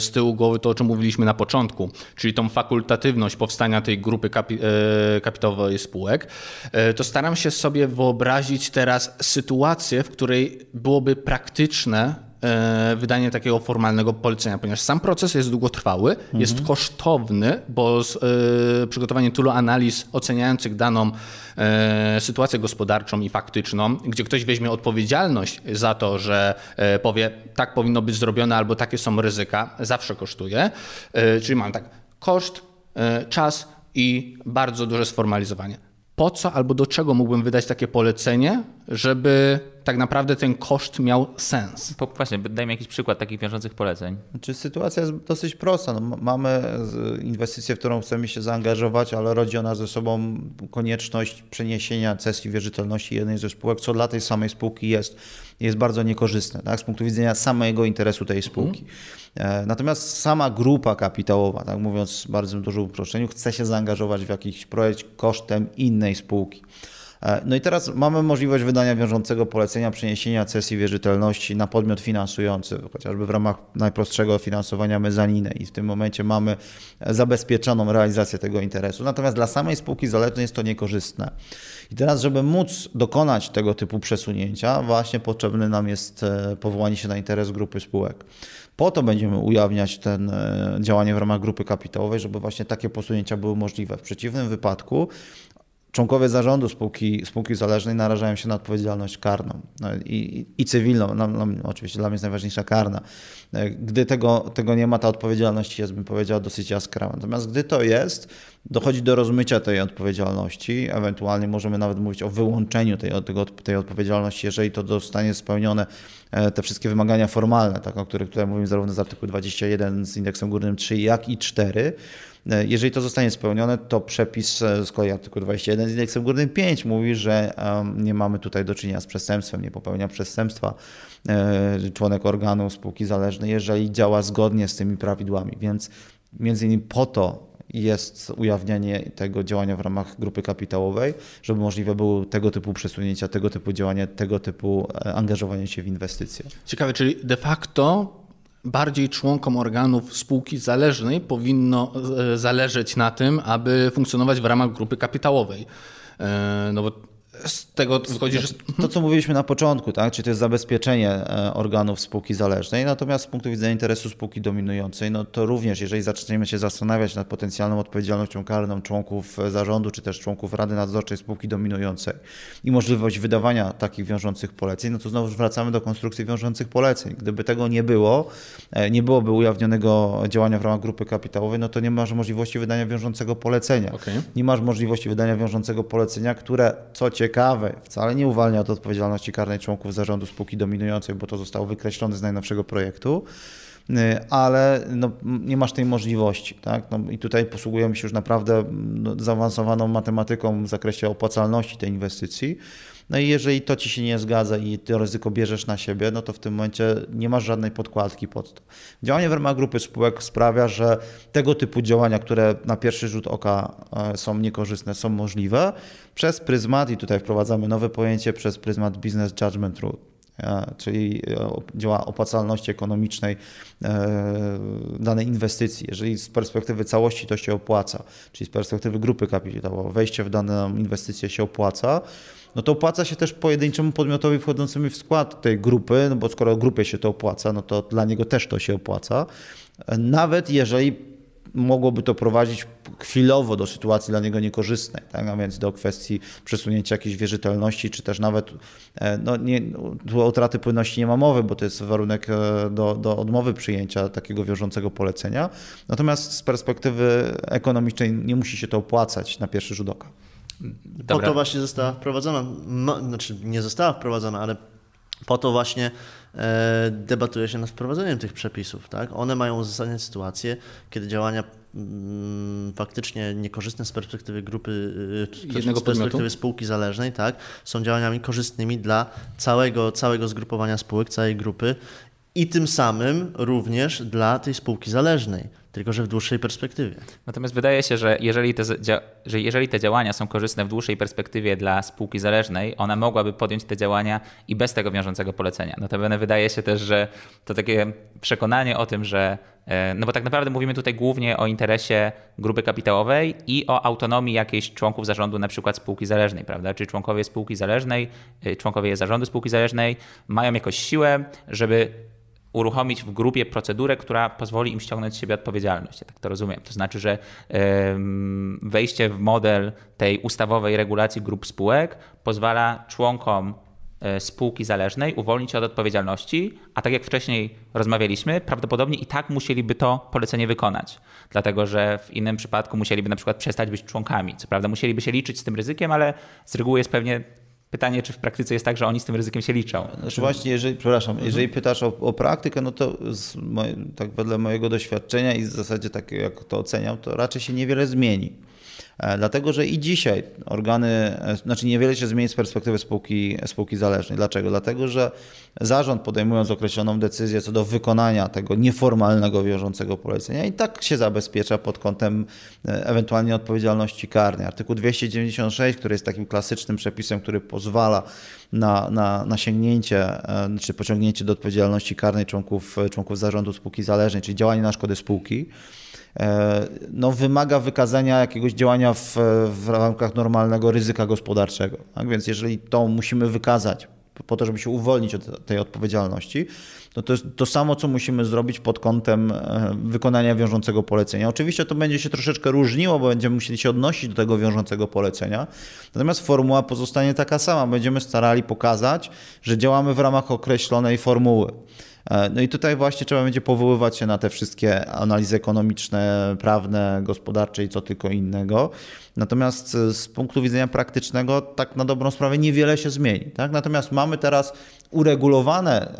z tyłu głowy to, o czym mówiliśmy na początku, czyli tą fakultatywność powstania tej grupy kapi, e, kapitałowej spółek, e, to staram się sobie wyobrazić teraz sytuację, w której byłoby praktyczne wydanie takiego formalnego polecenia, ponieważ sam proces jest długotrwały, mhm. jest kosztowny, bo z, y, przygotowanie tylu analiz oceniających daną y, sytuację gospodarczą i faktyczną, gdzie ktoś weźmie odpowiedzialność za to, że y, powie, tak powinno być zrobione albo takie są ryzyka, zawsze kosztuje. czyli mam tak, koszt, czas i bardzo duże sformalizowanie. Po co albo do czego mógłbym wydać takie polecenie, żeby tak naprawdę ten koszt miał sens. Po, właśnie, dajmy jakiś przykład takich wiążących poleceń. Znaczy, sytuacja jest dosyć prosta. No, mamy inwestycję, w którą chcemy się zaangażować, ale rodzi ona ze sobą konieczność przeniesienia cesji wierzytelności jednej ze spółek, co dla tej samej spółki jest, jest bardzo niekorzystne tak, z punktu widzenia samego interesu tej spółki. Mhm. Natomiast sama grupa kapitałowa, tak mówiąc bardzo dużo uproszczeniu, chce się zaangażować w jakiś projekt kosztem innej spółki. E, no i teraz mamy możliwość wydania wiążącego polecenia przeniesienia cesji wierzytelności na podmiot finansujący, chociażby w ramach najprostszego finansowania mezaniny i w tym momencie mamy zabezpieczoną realizację tego interesu. Natomiast dla samej spółki zależnej jest to niekorzystne. I teraz, żeby móc dokonać tego typu przesunięcia, właśnie potrzebne nam jest e, powołanie się na interes grupy spółek. Po to będziemy ujawniać ten e, działanie w ramach grupy kapitałowej, żeby właśnie takie posunięcia były możliwe. W przeciwnym wypadku członkowie zarządu spółki, spółki zależnej narażają się na odpowiedzialność karną no i, i, cywilną. No, no, oczywiście dla mnie jest najważniejsza karna. Gdy tego, tego nie ma, ta odpowiedzialność jest, bym powiedział, dosyć jaskrawa. Natomiast gdy to jest, dochodzi do rozmycia tej odpowiedzialności. Ewentualnie możemy nawet mówić o wyłączeniu tej, tego, tej odpowiedzialności, jeżeli to zostanie spełnione e, te wszystkie wymagania formalne, tak, o których tutaj mówimy zarówno z artykułu 21 z indeksem górnym 3, jak i 4 Jeżeli to zostanie spełnione, to przepis z kolei artykuł 21 z indeksem górnym 5 mówi, że nie mamy tutaj do czynienia z przestępstwem, nie popełnia przestępstwa członek organu spółki zależnej, jeżeli działa zgodnie z tymi prawidłami. Więc między innymi po to jest ujawnianie tego działania w ramach grupy kapitałowej, żeby możliwe było tego typu przesunięcia, tego typu działania, tego typu e, angażowanie się w inwestycje. Ciekawe, czyli de facto bardziej członkom organów spółki zależnej powinno e, zależeć na tym, aby funkcjonować w ramach grupy kapitałowej. E, no bo z tego wychodzi, że... To, co mówiliśmy na początku, tak? czy to jest zabezpieczenie e, organów spółki zależnej, natomiast z punktu widzenia interesu spółki dominującej, no to również, jeżeli zaczniemy się zastanawiać nad potencjalną odpowiedzialnością karną członków zarządu, czy też członków Rady Nadzorczej spółki dominującej i możliwość wydawania takich wiążących poleceń, no to znowu wracamy do konstrukcji wiążących poleceń. Gdyby tego nie było, e, nie byłoby ujawnionego działania w ramach grupy kapitałowej, no to nie masz możliwości wydania wiążącego polecenia. Okay. Nie masz możliwości wydania wiążącego polecenia, które, co ciekawe, ciekawe, wcale nie uwalnia od odpowiedzialności karnej członków zarządu spółki dominującej, bo to zostało wykreślone z najnowszego projektu, y, ale no, nie masz tej możliwości. Tak? No, I tutaj posługujemy się już naprawdę no, zaawansowaną matematyką w zakresie opłacalności tej inwestycji. No i jeżeli to ci się nie zgadza i to ryzyko bierzesz na siebie, no to w tym momencie nie masz żadnej podkładki pod to. Działanie w ramach grupy spółek sprawia, że tego typu działania, które na pierwszy rzut oka e, są niekorzystne, są możliwe przez pryzmat, i tutaj wprowadzamy nowe pojęcie, przez pryzmat business judgment rule e, czyli e, działa opłacalności ekonomicznej danej inwestycji. Jeżeli z perspektywy całości to się opłaca, czyli z perspektywy grupy kapitałowej, wejście w daną inwestycję się opłaca, no to opłaca się też pojedynczemu podmiotowi wchodzącemu w skład tej grupy, no bo skoro grupie się to opłaca, no to dla niego też to się opłaca. Nawet jeżeli mogłoby to prowadzić chwilowo do sytuacji dla niego niekorzystnej, tak? a więc do kwestii przesunięcia jakiejś wierzytelności, czy też nawet e, no nie, tu o utraty płynności nie ma mowy, bo to jest warunek e, do, do odmowy przyjęcia takiego wiążącego polecenia. Natomiast z perspektywy ekonomicznej nie musi się to opłacać na pierwszy rzut oka. Dobra. Po to właśnie została wprowadzona, znaczy nie została wprowadzona, ale po to właśnie e, debatuje się nad wprowadzeniem tych przepisów. Tak? One mają uzasadniać sytuację, kiedy działania mm, faktycznie niekorzystne z perspektywy grupy, e, Jednego z perspektywy podmiotu? spółki zależnej, tak, są działaniami korzystnymi dla całego, całego zgrupowania spółek, całej grupy i tym samym również dla tej spółki zależnej tylko że w dłuższej perspektywie. Natomiast wydaje się, że jeżeli te, że jeżeli te działania są korzystne w dłuższej perspektywie dla spółki zależnej, ona mogłaby podjąć te działania i bez tego wiążącego polecenia. Notabene wydaje się też, że to takie przekonanie o tym, że e, no bo tak naprawdę mówimy tutaj głównie o interesie grupy kapitałowej i o autonomii jakichś członków zarządu, na przykład spółki zależnej, prawda? Czy członkowie spółki zależnej, e, członkowie zarządu spółki zależnej mają jakąś siłę, żeby uruchomić w grupie procedurę, która pozwoli im ściągnąć z siebie odpowiedzialność. Ja tak to rozumiem. To znaczy, że wejście w model tej ustawowej regulacji grup spółek pozwala członkom e, spółki zależnej uwolnić od odpowiedzialności, a tak jak wcześniej rozmawialiśmy, prawdopodobnie i tak musieliby to polecenie wykonać, dlatego że w innym przypadku musieliby na przykład przestać być członkami. Co prawda musieliby się liczyć z tym ryzykiem, ale z reguły jest pewnie Pytanie, czy w praktyce jest tak, że oni z tym ryzykiem się liczą? Znaczy właśnie, jeżeli, przepraszam, mhm. jeżeli pytasz o, o, praktykę, no to moje, tak wedle mojego doświadczenia i w zasadzie tak jak to oceniam, to raczej się niewiele zmieni. E, dlatego, że i dzisiaj organy, e, znaczy niewiele się zmieni z perspektywy spółki, spółki zależnej. Dlaczego? Dlatego, że zarząd podejmując określoną decyzję co do wykonania tego nieformalnego wiążącego polecenia i tak się zabezpiecza pod kątem e, ewentualnie odpowiedzialności karnej. Artykuł 296, który jest takim klasycznym przepisem, który pozwala na, na, na sięgnięcie czy pociągnięcie do odpowiedzialności karnej członków, członków zarządu spółki zależnej, czyli działanie na szkodę spółki. E, no, wymaga wykazania jakiegoś działania w, w normalnego ryzyka gospodarczego. Tak? Więc jeżeli to musimy wykazać po to, żeby się uwolnić od tej odpowiedzialności, no to jest to samo, co musimy zrobić pod kątem e, wykonania wiążącego polecenia. Oczywiście to będzie się troszeczkę różniło, bo będziemy musieli się odnosić do tego wiążącego polecenia, natomiast formuła pozostanie taka sama. Będziemy starali pokazać, że działamy w ramach określonej formuły. E, no i tutaj właśnie trzeba będzie powoływać się na te wszystkie analizy ekonomiczne, prawne, gospodarcze i co tylko innego. Natomiast e, z punktu widzenia praktycznego, tak na dobrą sprawę, niewiele się zmieni. Tak? Natomiast mamy teraz uregulowane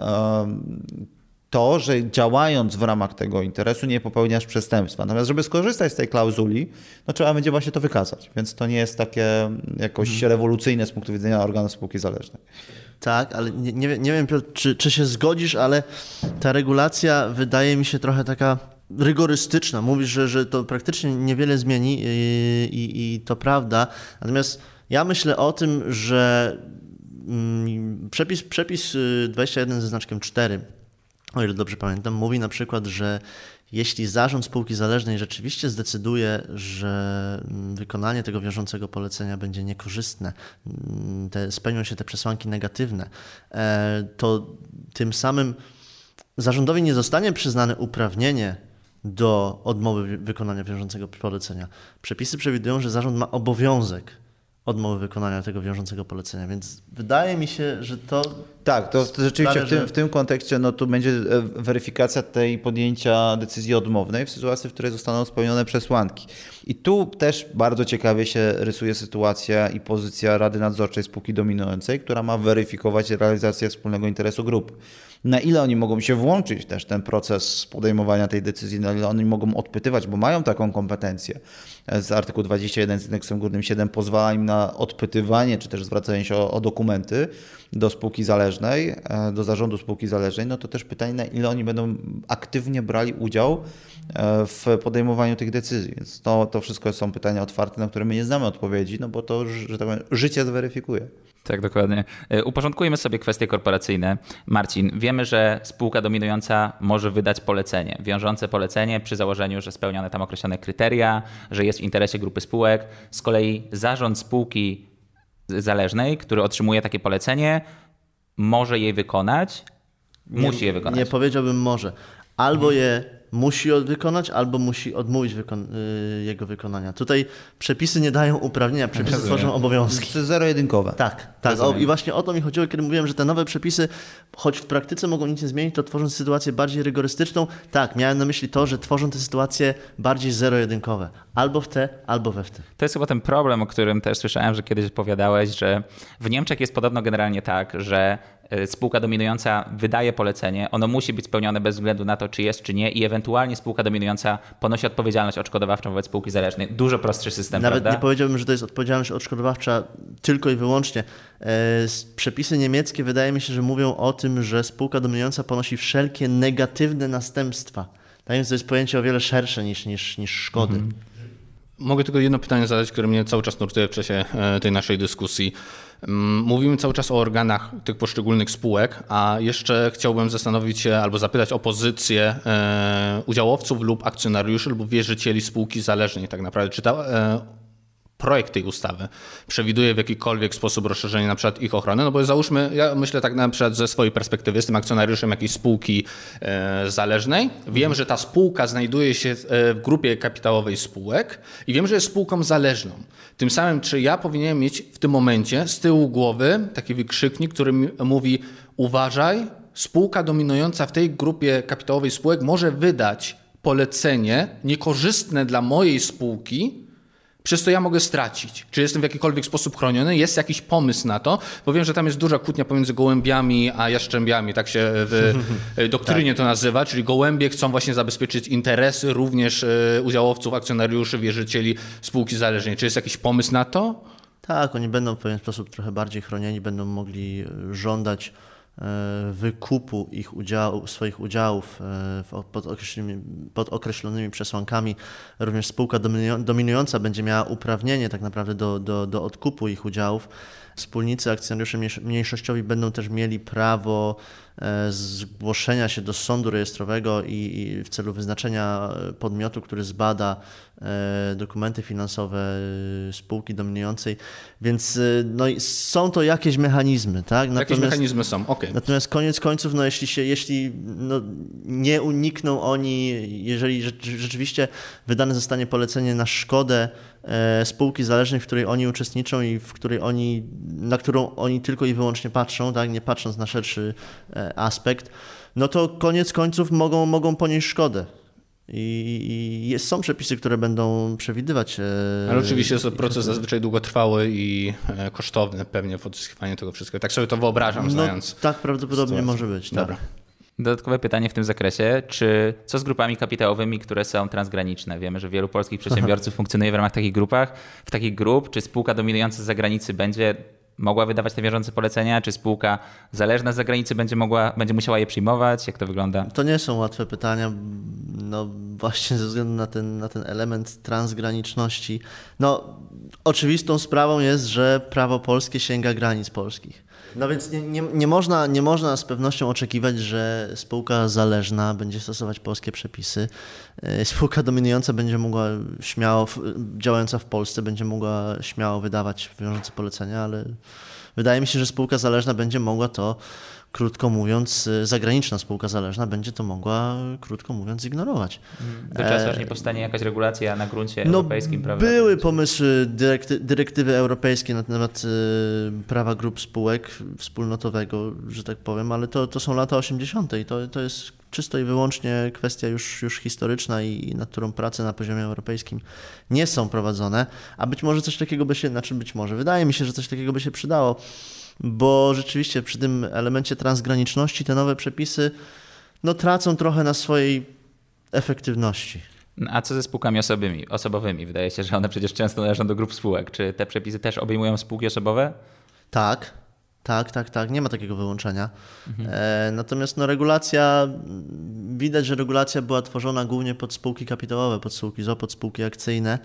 to, że działając w ramach tego interesu nie popełniasz przestępstwa. Natomiast, żeby skorzystać z tej klauzuli, no trzeba będzie właśnie to wykazać. Więc to nie jest takie jakoś hmm. rewolucyjne z punktu widzenia organu spółki zależnej. Tak, ale nie, nie, nie wiem, Piotr, czy, czy się zgodzisz, ale ta regulacja wydaje mi się trochę taka rygorystyczna. Mówisz, że, że to praktycznie niewiele zmieni i, i, i to prawda. Natomiast ja myślę o tym, że mm, przepis, przepis 21 y, ze znaczkiem 4, o ile dobrze pamiętam, mówi na przykład, że jeśli zarząd spółki zależnej rzeczywiście zdecyduje, że mm, wykonanie tego wiążącego polecenia będzie niekorzystne, mm, te, spełnią się te przesłanki negatywne, e, to tym samym zarządowi nie zostanie przyznane uprawnienie do odmowy wykonania wiążącego polecenia. Przepisy przewidują, że zarząd ma obowiązek odmowy wykonania tego wiążącego polecenia, więc wydaje mi się, że to... Tak, to rzeczywiście w tym, w tym kontekście no, tu będzie e, weryfikacja tej podjęcia decyzji odmownej w sytuacji, w której zostaną spełnione przesłanki. I tu też bardzo ciekawie się rysuje sytuacja i pozycja Rady Nadzorczej spółki dominującej, która ma weryfikować realizację wspólnego interesu grupy na ile oni mogą się włączyć też ten proces podejmowania tej decyzji, na ile oni mogą odpytywać, bo mają taką kompetencję. Z artykułu 21 z indeksem górnym 7 pozwala im na odpytywanie, czy też zwracanie się o, o dokumenty do spółki zależnej, e, do zarządu spółki zależnej, no to też pytanie, na ile oni będą aktywnie brali udział e, w podejmowaniu tych decyzji. Więc to, to wszystko są pytania otwarte, na które my nie znamy odpowiedzi, no bo to, że tak powiem, życie zweryfikuje. Tak, dokładnie. E, uporządkujmy sobie kwestie korporacyjne. Marcin, wiemy, że spółka dominująca może wydać polecenie, wiążące polecenie przy założeniu, że spełnione tam określone kryteria, że jest w interesie grupy spółek. Z kolei zarząd spółki zależnej, który otrzymuje takie polecenie, może je wykonać, nie, musi je wykonać. Nie powiedziałbym może. Albo je musi wykonać, albo musi odmówić wykon y, jego wykonania. Tutaj przepisy nie dają uprawnienia, przepisy Rozumiem. tworzą obowiązki. To jest zero-jedynkowe. Tak, tak. O, I właśnie o to mi chodziło, kiedy mówiłem, że te nowe przepisy, choć w praktyce mogą nic nie zmienić, to tworzą sytuację bardziej rygorystyczną. Tak, miałem na myśli to, że tworzą te sytuacje bardziej zero-jedynkowe. Albo w te, albo we w te. To jest chyba ten problem, o którym też słyszałem, że kiedyś opowiadałeś, że w Niemczech jest podobno generalnie tak, że spółka dominująca wydaje polecenie, ono musi być spełnione bez względu na to, czy jest, czy nie, i ewentualnie spółka dominująca ponosi odpowiedzialność odszkodowawczą wobec spółki zależnej. Dużo prostszy system, Nawet prawda? nie powiedziałbym, że to jest odpowiedzialność odszkodowawcza tylko i wyłącznie. E, przepisy niemieckie wydaje mi się, że mówią o tym, że spółka dominująca ponosi wszelkie negatywne następstwa. Tak więc to jest pojęcie o wiele szersze niż, niż, niż szkody. Mhm. Mogę tylko jedno pytanie zadać, które mnie cały czas nurtuje w czasie e, tej naszej dyskusji. Mm, mówimy cały czas o organach tych poszczególnych spółek, a jeszcze chciałbym zastanowić się albo zapytać o pozycję e, udziałowców lub akcjonariuszy lub wierzycieli spółki zależnej tak naprawdę. Czy ta e, projekt tej ustawy przewiduje w jakikolwiek sposób rozszerzenie na przykład ich ochrony, no bo załóżmy, ja myślę tak na przykład ze swojej perspektywy, jestem akcjonariuszem jakiejś spółki e, zależnej, wiem, że ta spółka znajduje się w grupie kapitałowej spółek i wiem, że jest spółką zależną. Tym samym, czy ja powinienem mieć w tym momencie z tyłu głowy taki wykrzyknik, który mówi uważaj, spółka dominująca w tej grupie kapitałowej spółek może wydać polecenie niekorzystne dla mojej spółki, przez to ja mogę stracić. Czy jestem w jakikolwiek sposób chroniony? Jest jakiś pomysł na to? Bo wiem, że tam jest duża kłótnia pomiędzy gołębiami a jaszczębiami, tak się w doktrynie tak. to nazywa, czyli gołębie chcą właśnie zabezpieczyć interesy również e, udziałowców, akcjonariuszy, wierzycieli spółki zależnej. Czy jest jakiś pomysł na to? Tak, oni będą w pewien sposób trochę bardziej chronieni, będą mogli żądać E, wykupu ich udziału, swoich udziałów e, pod określonymi, pod określonymi przesłankami. Również spółka dominująca będzie miała uprawnienie tak naprawdę do, do, do odkupu ich udziałów. Wspólnicy, akcjonariusze mniejszościowi będą też mieli prawo E, zgłoszenia się do sądu rejestrowego i, i w celu wyznaczenia podmiotu, który zbada e, dokumenty finansowe e, spółki dominującej. Więc no, są to jakieś mechanizmy, tak? Natomiast, jakieś mechanizmy są, ok. Natomiast koniec końców, no, jeśli, się, jeśli no, nie unikną oni, jeżeli rzeczywiście wydane zostanie polecenie na szkodę spółki zależnej, w której oni uczestniczą i w której oni, na którą oni tylko i wyłącznie patrzą, tak? nie patrząc na szerszy aspekt, no to koniec końców mogą, mogą ponieść szkodę. I, jest, są przepisy, które będą przewidywać. E, Ale oczywiście jest to proces zazwyczaj długotrwały i e, kosztowny pewnie w odzyskiwaniu tego wszystkiego. Tak sobie to wyobrażam, no, znając. Tak prawdopodobnie sytuację. może być. Tak. Dobra. Dodatkowe pytanie w tym zakresie, czy co z grupami kapitałowymi, które są transgraniczne? Wiemy, że wielu polskich przedsiębiorców funkcjonuje w ramach takich grupach, w takich grup, czy spółka dominująca z zagranicy będzie mogła wydawać te wiążące polecenia, czy spółka zależna z zagranicy będzie, mogła, będzie musiała je przyjmować? Jak to wygląda? To nie są łatwe pytania, no właśnie ze względu na ten, na ten element transgraniczności. No oczywistą sprawą jest, że prawo polskie sięga granic polskich. No więc nie, nie, nie, można, nie można z pewnością oczekiwać, że spółka zależna będzie stosować polskie przepisy. E, spółka dominująca będzie mogła śmiało, działająca w Polsce, będzie mogła śmiało wydawać wiążące polecenia, ale wydaje mi się, że spółka zależna będzie mogła to krótko mówiąc, y, zagraniczna spółka zależna będzie to mogła, krótko mówiąc, ignorować. Do czasu, aż nie powstanie jakaś regulacja na gruncie no, europejskim, prawda? Były pomysły dyrekty, dyrektywy europejskie na temat y, prawa grup spółek wspólnotowego, że tak powiem, ale to, to są lata 80. i to, to jest czysto i wyłącznie kwestia już, już historyczna i nad którą prace na poziomie europejskim nie są prowadzone, a być może coś takiego by się, znaczy być może, wydaje mi się, że coś takiego by się przydało bo rzeczywiście przy tym elemencie transgraniczności te nowe przepisy no, tracą trochę na swojej efektywności. A co ze spółkami osobowymi? osobowymi? Wydaje się, że one przecież często należą do grup spółek. Czy te przepisy też obejmują spółki osobowe? Tak, tak, tak, tak. Nie ma takiego wyłączenia. Mhm. E, natomiast no, regulacja, widać, że regulacja była tworzona głównie pod spółki kapitałowe, pod spółki ZO, pod spółki akcyjne.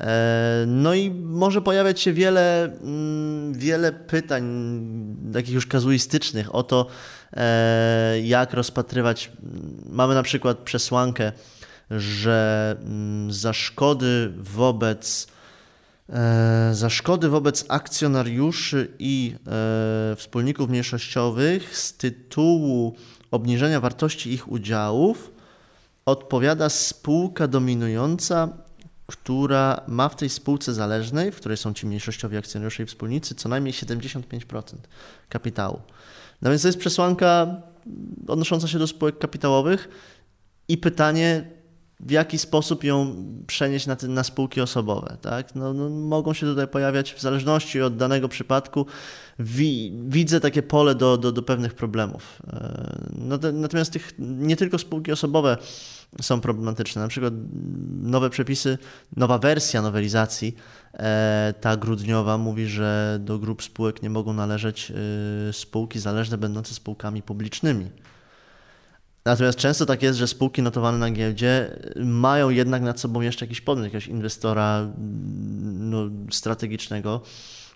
E, no i może pojawiać się wiele, mm, wiele pytań, takich już kazuistycznych o to, e, jak rozpatrywać. Mamy na przykład przesłankę, że mm, za szkody wobec za szkody wobec akcjonariuszy i wspólników mniejszościowych z tytułu obniżenia wartości ich udziałów odpowiada spółka dominująca która ma w tej spółce zależnej, w której są ci mniejszościowi akcjonariusze i wspólnicy, co najmniej 75% kapitału. No więc to jest przesłanka odnosząca się do spółek kapitałowych i pytanie, w jaki sposób ją przenieść na, te, na spółki osobowe. Tak? No, no, mogą się tutaj pojawiać w zależności od danego przypadku. Wi, widzę takie pole do, do, do pewnych problemów. E, no, natomiast tych, nie tylko spółki osobowe są problematyczne. Na przykład nowe przepisy, nowa wersja nowelizacji, e, ta grudniowa, mówi, że do grup spółek nie mogą należeć e, spółki zależne będące spółkami publicznymi. Natomiast często tak jest, że spółki notowane na giełdzie mają jednak nad sobą jeszcze jakiś podmiot, jakiegoś inwestora no, strategicznego,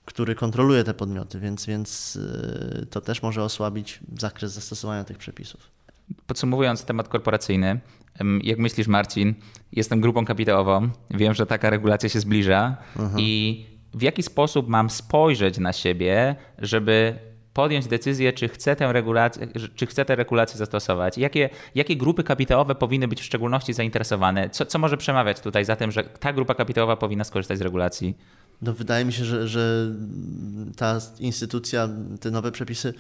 który kontroluje te podmioty, więc, więc e, to też może osłabić zakres zastosowania tych przepisów. Podsumowując temat korporacyjny, jak myślisz, Marcin, jestem grupą kapitałową, wiem, że taka regulacja się zbliża Aha. i w jaki sposób mam spojrzeć na siebie, żeby podjąć decyzję, czy chcę tę regulację, czy chcę tę regulację zastosować? Jakie, jakie grupy kapitałowe powinny być w szczególności zainteresowane? Co, co może przemawiać tutaj za tym, że ta grupa kapitałowa powinna skorzystać z regulacji? No, wydaje mi się, że, że ta instytucja, te nowe przepisy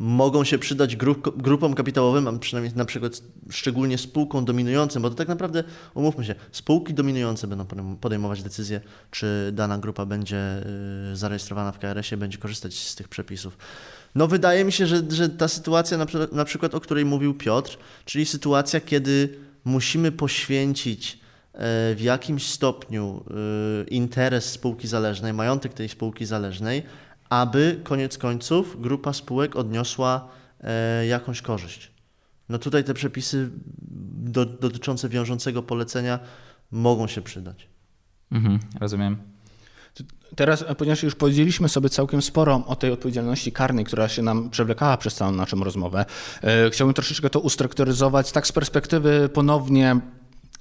mogą się przydać grup, grupom kapitałowym, a przynajmniej na przykład szczególnie spółkom dominującym, bo to tak naprawdę, umówmy się, spółki dominujące będą podejmować decyzję, czy dana grupa będzie y, zarejestrowana w KRS-ie, będzie korzystać z tych przepisów. No wydaje mi się, że, że ta sytuacja na, na przykład, o której mówił Piotr, czyli sytuacja, kiedy musimy poświęcić e, w jakimś stopniu y, interes spółki zależnej, majątek tej spółki zależnej, aby koniec końców grupa spółek odniosła e, jakąś korzyść. No tutaj te przepisy do, dotyczące wiążącego polecenia mogą się przydać. Mhm, rozumiem. Teraz, ponieważ już powiedzieliśmy sobie całkiem sporo o tej odpowiedzialności karnej, która się nam przewlekała przez całą naszą rozmowę, e, chciałbym troszeczkę to ustrukturyzować tak z perspektywy ponownie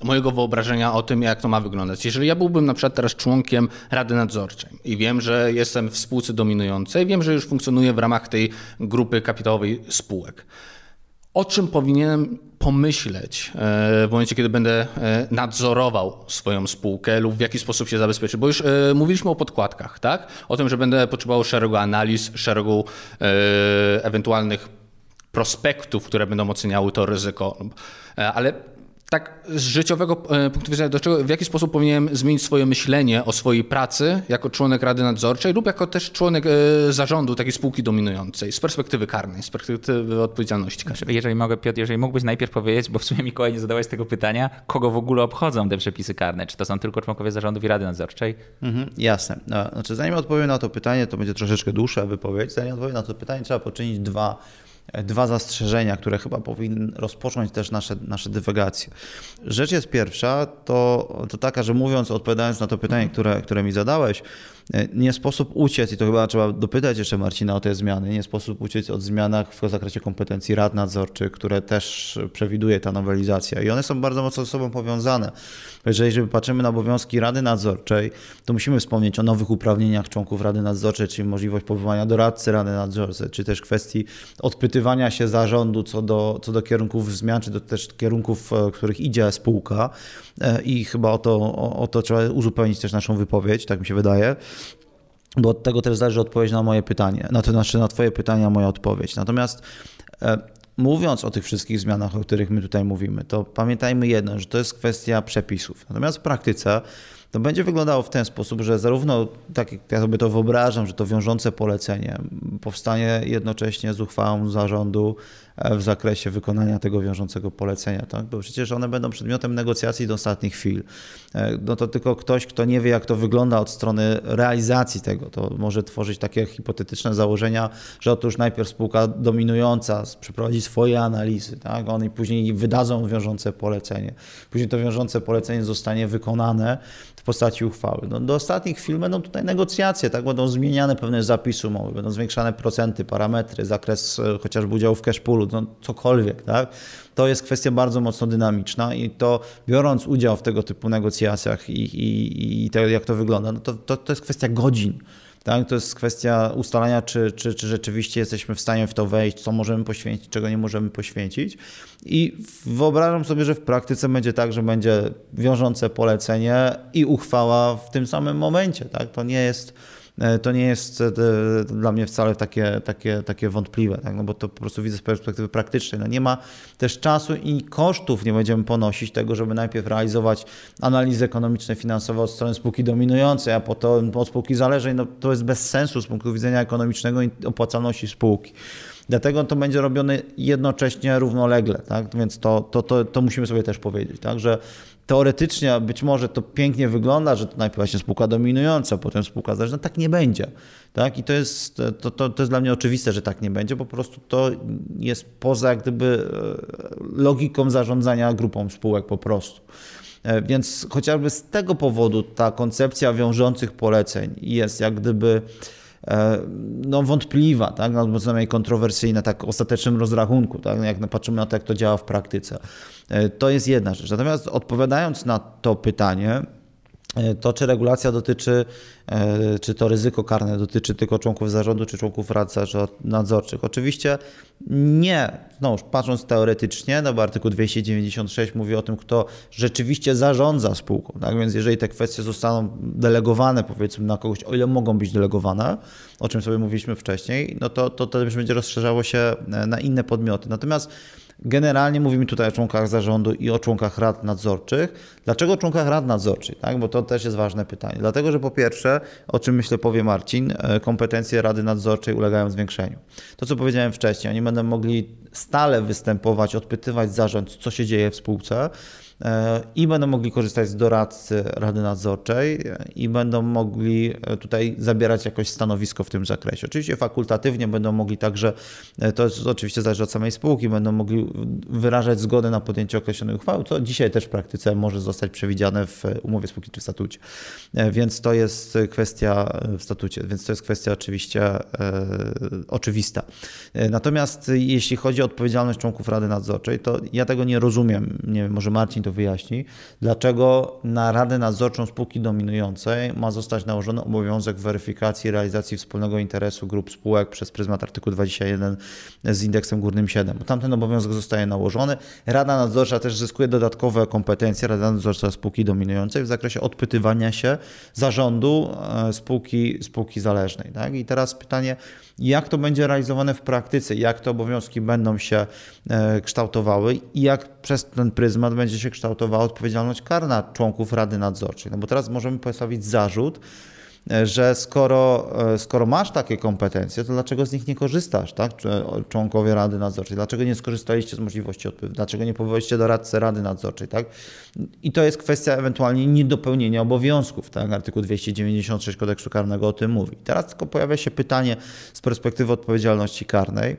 mojego wyobrażenia o tym, jak to ma wyglądać. Jeżeli ja byłbym na przykład teraz członkiem Rady Nadzorczej i wiem, że jestem w spółce dominującej, wiem, że już funkcjonuję w ramach tej grupy kapitałowej spółek. O czym powinienem pomyśleć e, w momencie, kiedy będę e, nadzorował swoją spółkę lub w jaki sposób się zabezpieczyć? Bo już e, mówiliśmy o podkładkach, tak? O tym, że będę potrzebował szeregu analiz, szeregu ewentualnych prospektów, które będą oceniały to ryzyko. Ale tak z życiowego e, punktu widzenia, do czego, w jaki sposób powinienem zmienić swoje myślenie o swojej pracy jako członek Rady Nadzorczej lub jako też członek e, zarządu takiej spółki dominującej z perspektywy karnej, z perspektywy odpowiedzialności karnej. Jeżeli mogę, Piotr, jeżeli mógłbyś najpierw powiedzieć, bo w sumie Mikołaj nie zadałeś tego pytania, kogo w ogóle obchodzą te przepisy karne? Czy to są tylko członkowie zarządu i Rady Nadzorczej? Mhm, jasne. No, znaczy, zanim odpowiem na to pytanie, to będzie troszeczkę dłuższa wypowiedź. Zanim odpowiem na to pytanie, trzeba poczynić dwa dwa zastrzeżenia, które chyba powinny rozpocząć też nasze, nasze dywagacje. Rzecz jest pierwsza, to, to taka, że mówiąc, odpowiadając na to pytanie, które, które mi zadałeś, nie sposób uciec, i to chyba trzeba dopytać jeszcze Marcina o te zmiany, nie sposób uciec od zmianach w zakresie kompetencji rad nadzorczych, które też przewiduje ta nowelizacja i one są bardzo mocno ze sobą powiązane. Jeżeli patrzymy na obowiązki Rady Nadzorczej, to musimy wspomnieć o nowych uprawnieniach członków Rady Nadzorczej, czyli możliwość powołania doradcy Rady Nadzorczej, czy też kwestii odpytywania się zarządu co do, co do kierunków zmian, czy do też kierunków, w których idzie spółka e, i chyba o to, o, o to trzeba uzupełnić też naszą wypowiedź, tak mi się wydaje bo od tego też zależy odpowiedź na moje pytanie, na to znaczy na Twoje pytanie, a moja odpowiedź. Natomiast e, mówiąc o tych wszystkich zmianach, o których my tutaj mówimy, to pamiętajmy jedno, że to jest kwestia przepisów. Natomiast w praktyce to będzie wyglądało w ten sposób, że zarówno, tak jak ja sobie to wyobrażam, że to wiążące polecenie powstanie jednocześnie z uchwałą zarządu w zakresie wykonania tego wiążącego polecenia, tak? bo przecież one będą przedmiotem negocjacji do ostatnich chwil. E, no to tylko ktoś, kto nie wie, jak to wygląda od strony realizacji tego, to może tworzyć takie hipotetyczne założenia, że otóż najpierw spółka dominująca przeprowadzi swoje analizy, tak? one później wydadzą wiążące polecenie. Później to wiążące polecenie zostanie wykonane w postaci uchwały. No, do ostatnich chwil będą tutaj negocjacje, tak? będą zmieniane pewne zapisy umowy, będą zwiększane procenty, parametry, zakres e, chociażby udziału w cash poolu, no, cokolwiek. Tak? To jest kwestia bardzo mocno dynamiczna i to biorąc udział w tego typu negocjacjach i, i, i to, jak to wygląda, no to, to, to jest kwestia godzin. Tak? To jest kwestia ustalania, czy, czy, czy rzeczywiście jesteśmy w stanie w to wejść, co możemy poświęcić, czego nie możemy poświęcić. I wyobrażam sobie, że w praktyce będzie tak, że będzie wiążące polecenie i uchwała w tym samym momencie. Tak? To nie jest to nie jest e, dla mnie wcale takie, takie, takie wątpliwe, tak? no bo to po prostu widzę z perspektywy praktycznej. No nie ma też czasu i kosztów nie będziemy ponosić tego, żeby najpierw realizować analizy ekonomiczne, finansowe od strony spółki dominującej, a potem od spółki zależnej. No to jest bez sensu z punktu widzenia ekonomicznego i opłacalności spółki. Dlatego to będzie robione jednocześnie, równolegle, tak? więc to, to, to, to musimy sobie też powiedzieć, tak? że teoretycznie być może to pięknie wygląda, że to najpierw właśnie spółka dominująca, potem spółka zależna. Tak nie będzie. Tak? I to jest, to, to, to jest dla mnie oczywiste, że tak nie będzie. Po prostu to jest poza jak gdyby e, logiką zarządzania grupą spółek po prostu. E, więc chociażby z tego powodu ta koncepcja wiążących poleceń jest jak gdyby no, wątpliwa, tak? albo przynajmniej kontrowersyjna tak w ostatecznym rozrachunku, tak? jak patrzymy na to, jak to działa w praktyce. E, to jest jedna rzecz. Natomiast odpowiadając na to pytanie, e, to czy regulacja dotyczy, czy to ryzyko karne dotyczy tylko członków zarządu, czy członków rad nadzorczych? Oczywiście nie. No, patrząc teoretycznie, no bo artykuł 296 mówi o tym, kto rzeczywiście zarządza spółką. Tak więc jeżeli te kwestie zostaną delegowane, powiedzmy, na kogoś, o ile mogą być delegowane, o czym sobie mówiliśmy wcześniej, no to, to, to też będzie rozszerzało się na inne podmioty. Natomiast Generalnie mówimy tutaj o członkach zarządu i o członkach rad nadzorczych. Dlaczego o członkach rad nadzorczych? Tak? Bo to też jest ważne pytanie. Dlatego, że po pierwsze, o czym myślę powie Marcin, e, kompetencje rady nadzorczej ulegają zwiększeniu. To, co powiedziałem wcześniej, oni będą mogli stale występować, odpytywać zarząd, co się dzieje w spółce i będą mogli korzystać z doradcy Rady Nadzorczej i będą mogli e, tutaj zabierać jakoś stanowisko w tym zakresie. Oczywiście fakultatywnie będą mogli także, e, to jest oczywiście zależy od samej spółki, będą mogli wyrażać zgodę na podjęcie określonej uchwały, co dzisiaj też w praktyce może zostać przewidziane w umowie spółki czy w statucie. E, więc to jest kwestia w statucie, więc to jest kwestia oczywiście e, oczywista. Natomiast jeśli chodzi o odpowiedzialność członków Rady Nadzorczej, to ja tego nie rozumiem. Nie wiem, może Marcin to to wyjaśni, dlaczego na Radę Nadzorczą spółki dominującej ma zostać nałożony obowiązek weryfikacji realizacji wspólnego interesu grup spółek przez pryzmat artykułu 21 z indeksem górnym 7. Bo tamten obowiązek zostaje nałożony. Rada Nadzorcza też zyskuje dodatkowe kompetencje, Rada Nadzorcza spółki dominującej w zakresie odpytywania się zarządu e, spółki, spółki zależnej. Tak? I teraz pytanie, jak to będzie realizowane w praktyce, jak te obowiązki będą się e, kształtowały i jak przez ten pryzmat będzie się kształtowała odpowiedzialność karna członków Rady Nadzorczej. No bo teraz możemy postawić zarzut, że skoro, e, skoro masz takie kompetencje, to dlaczego z nich nie korzystasz, tak? Członkowie Rady Nadzorczej, dlaczego nie skorzystaliście z możliwości odpowiedzi, dlaczego nie powołaliście doradcy Rady Nadzorczej, tak? I to jest kwestia ewentualnie niedopełnienia obowiązków, tak? Artykuł 296 kodeksu karnego o tym mówi. Teraz tylko pojawia się pytanie z perspektywy odpowiedzialności karnej,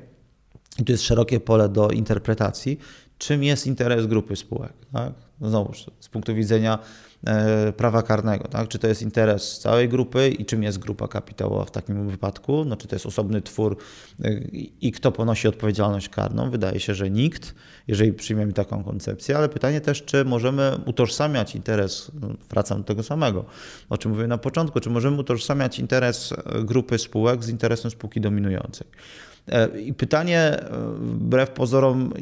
i tu jest szerokie pole do interpretacji, czym jest interes grupy spółek, tak? No z punktu widzenia E, prawa karnego. Tak? Czy to jest interes całej grupy i czym jest grupa kapitałowa w takim wypadku? No, czy to jest osobny twór e, i kto ponosi odpowiedzialność karną? Wydaje się, że nikt, jeżeli przyjmiemy taką koncepcję, ale pytanie też, czy możemy utożsamiać interes, no, wracam do tego samego, o czym mówiłem na początku, czy możemy utożsamiać interes grupy spółek z interesem spółki dominującej. E, I pytanie, e, wbrew pozorom,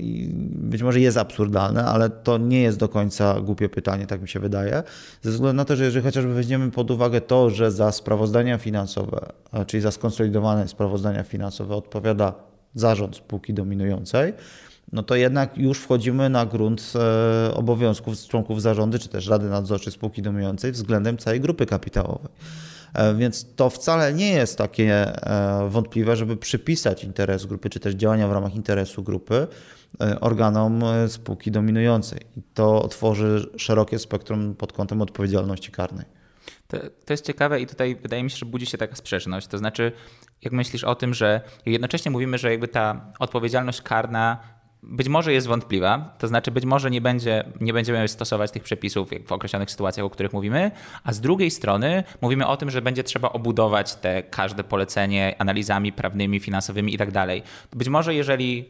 być może jest absurdalne, ale to nie jest do końca głupie pytanie, tak mi się wydaje. Ze względu na to, że jeżeli chociażby weźmiemy pod uwagę to, że za sprawozdania finansowe, czyli za skonsolidowane sprawozdania finansowe odpowiada zarząd spółki dominującej, no to jednak już wchodzimy na grunt e, obowiązków członków zarządu, czy też Rady Nadzorczej spółki dominującej względem całej grupy kapitałowej. E, więc to wcale nie jest takie e, wątpliwe, żeby przypisać interes grupy, czy też działania w ramach interesu grupy e, organom spółki dominującej. I to otworzy szerokie spektrum pod kątem odpowiedzialności karnej. To, to, jest ciekawe i tutaj wydaje mi się, że budzi się taka sprzeczność. To znaczy, jak myślisz o tym, że jednocześnie mówimy, że jakby ta odpowiedzialność karna być może jest wątpliwa, to znaczy być może nie, będzie, nie będziemy stosować tych przepisów w określonych sytuacjach, o których mówimy, a z drugiej strony mówimy o tym, że będzie trzeba obudować te każde polecenie analizami prawnymi, finansowymi i tak. Być może jeżeli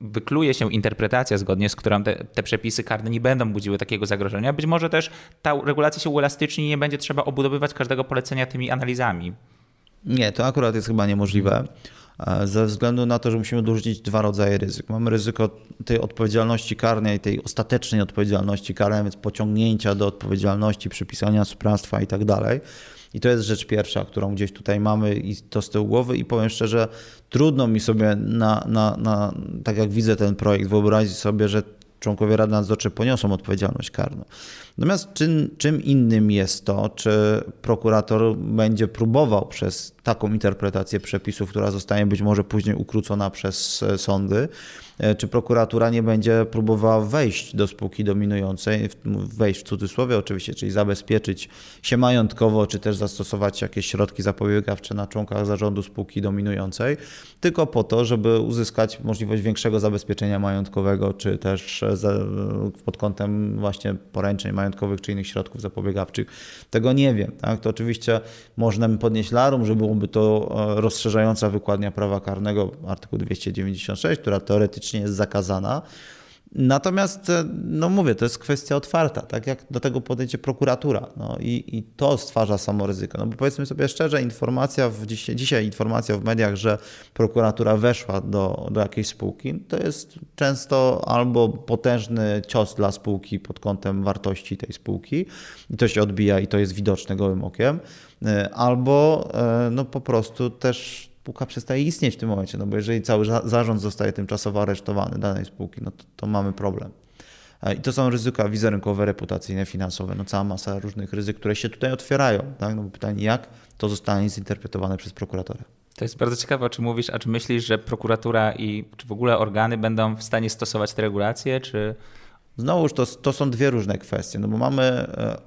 wykluje się interpretacja, zgodnie z którą te, te, przepisy karne nie będą budziły takiego zagrożenia, być może też ta regulacja się uelastyczni i nie będzie trzeba obudowywać każdego polecenia tymi analizami. Nie, to akurat jest chyba niemożliwe ze względu na to, że musimy dorzucić dwa rodzaje ryzyk. Mamy ryzyko tej odpowiedzialności karnej, tej ostatecznej odpowiedzialności karnej, więc pociągnięcia do odpowiedzialności, przypisania sprawstwa i tak dalej. I to jest rzecz pierwsza, którą gdzieś tutaj mamy i to z tyłu głowy i powiem szczerze, trudno mi sobie na, na, na tak jak widzę ten projekt, wyobrazić sobie, że członkowie Rady Nadzorczej poniosą odpowiedzialność karną. Natomiast czym, czym innym jest to, czy prokurator będzie próbował przez taką interpretację przepisów, która zostanie być może później ukrócona przez e, sądy, czy prokuratura nie będzie próbowała wejść do spółki dominującej, wejść w cudzysłowie oczywiście, czyli zabezpieczyć się majątkowo, czy też zastosować jakieś środki zapobiegawcze na członkach zarządu spółki dominującej, tylko po to, żeby uzyskać możliwość większego zabezpieczenia majątkowego, czy też e, pod kątem właśnie poręczeń majątkowych czy innych środków zapobiegawczych. Tego nie wiem. Tak? To oczywiście można podnieść larum, że byłoby to e, rozszerzająca wykładnia prawa karnego artykuł 296, która teoretycznie jest zakazana, Natomiast, e, no mówię, to jest kwestia otwarta, tak jak do tego podejdzie prokuratura. No i, i to stwarza samo ryzyko. No bo powiedzmy sobie szczerze, informacja w dzisiaj, dzisiaj informacja w mediach, że prokuratura weszła do, do jakiejś spółki, to jest często albo potężny cios dla spółki pod kątem wartości tej spółki i to się odbija i to jest widoczne gołym okiem, e, albo e, no po prostu też spółka przestaje istnieć w tym momencie, no bo jeżeli cały zarząd zostaje tymczasowo aresztowany danej spółki, no to, to mamy problem. E, I to są ryzyka wizerunkowe, reputacyjne, finansowe, no cała masa różnych ryzyk, które się tutaj otwierają. Tak? No bo pytanie, jak to zostanie zinterpretowane przez prokuratora? To jest bardzo ciekawe, o czym mówisz, a czy myślisz, że prokuratura i czy w ogóle organy będą w stanie stosować te regulacje, czy... Znowuż to, to są dwie różne kwestie, no bo mamy e,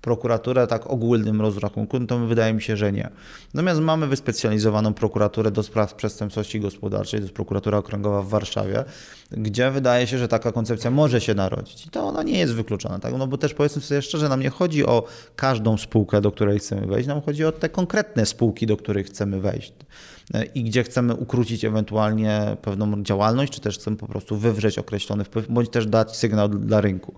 prokuraturę tak ogólnym rozrachunku, no to wydaje mi się, że nie. Natomiast mamy wyspecjalizowaną prokuraturę do spraw przestępczości gospodarczej, to jest prokuratura okręgowa w Warszawie, gdzie wydaje się, że taka koncepcja może się narodzić. I to ona nie jest wykluczona, tak? no bo też powiedzmy sobie szczerze, nam nie chodzi o każdą spółkę, do której chcemy wejść, nam chodzi o te konkretne spółki, do których chcemy wejść i gdzie chcemy ukrócić ewentualnie pewną działalność, czy też chcemy po prostu wywrzeć określony wpływ, bądź też dać sygnał dla rynku.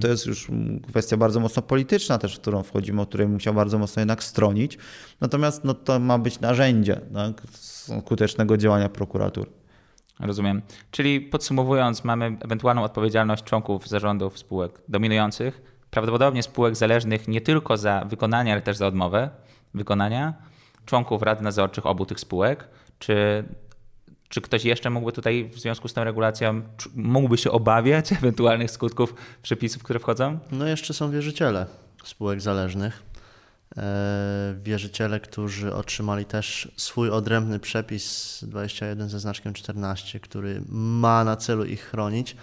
To jest już kwestia bardzo mocno polityczna też, w którą wchodzimy, o której musiał bardzo mocno jednak stronić. Natomiast no, to ma być narzędzie tak, skutecznego działania prokuratury. Rozumiem. Czyli podsumowując, mamy ewentualną odpowiedzialność członków zarządów spółek dominujących, prawdopodobnie spółek zależnych nie tylko za wykonanie, ale też za odmowę wykonania, członków rad nadzorczych obu tych spółek. Czy Czy ktoś jeszcze mógłby tutaj w związku z tą regulacją, mógłby się obawiać ewentualnych skutków przepisów, które wchodzą? No jeszcze są wierzyciele spółek zależnych. E, wierzyciele, którzy otrzymali też swój odrębny przepis 21 ze znaczkiem 14, który ma na celu ich chronić.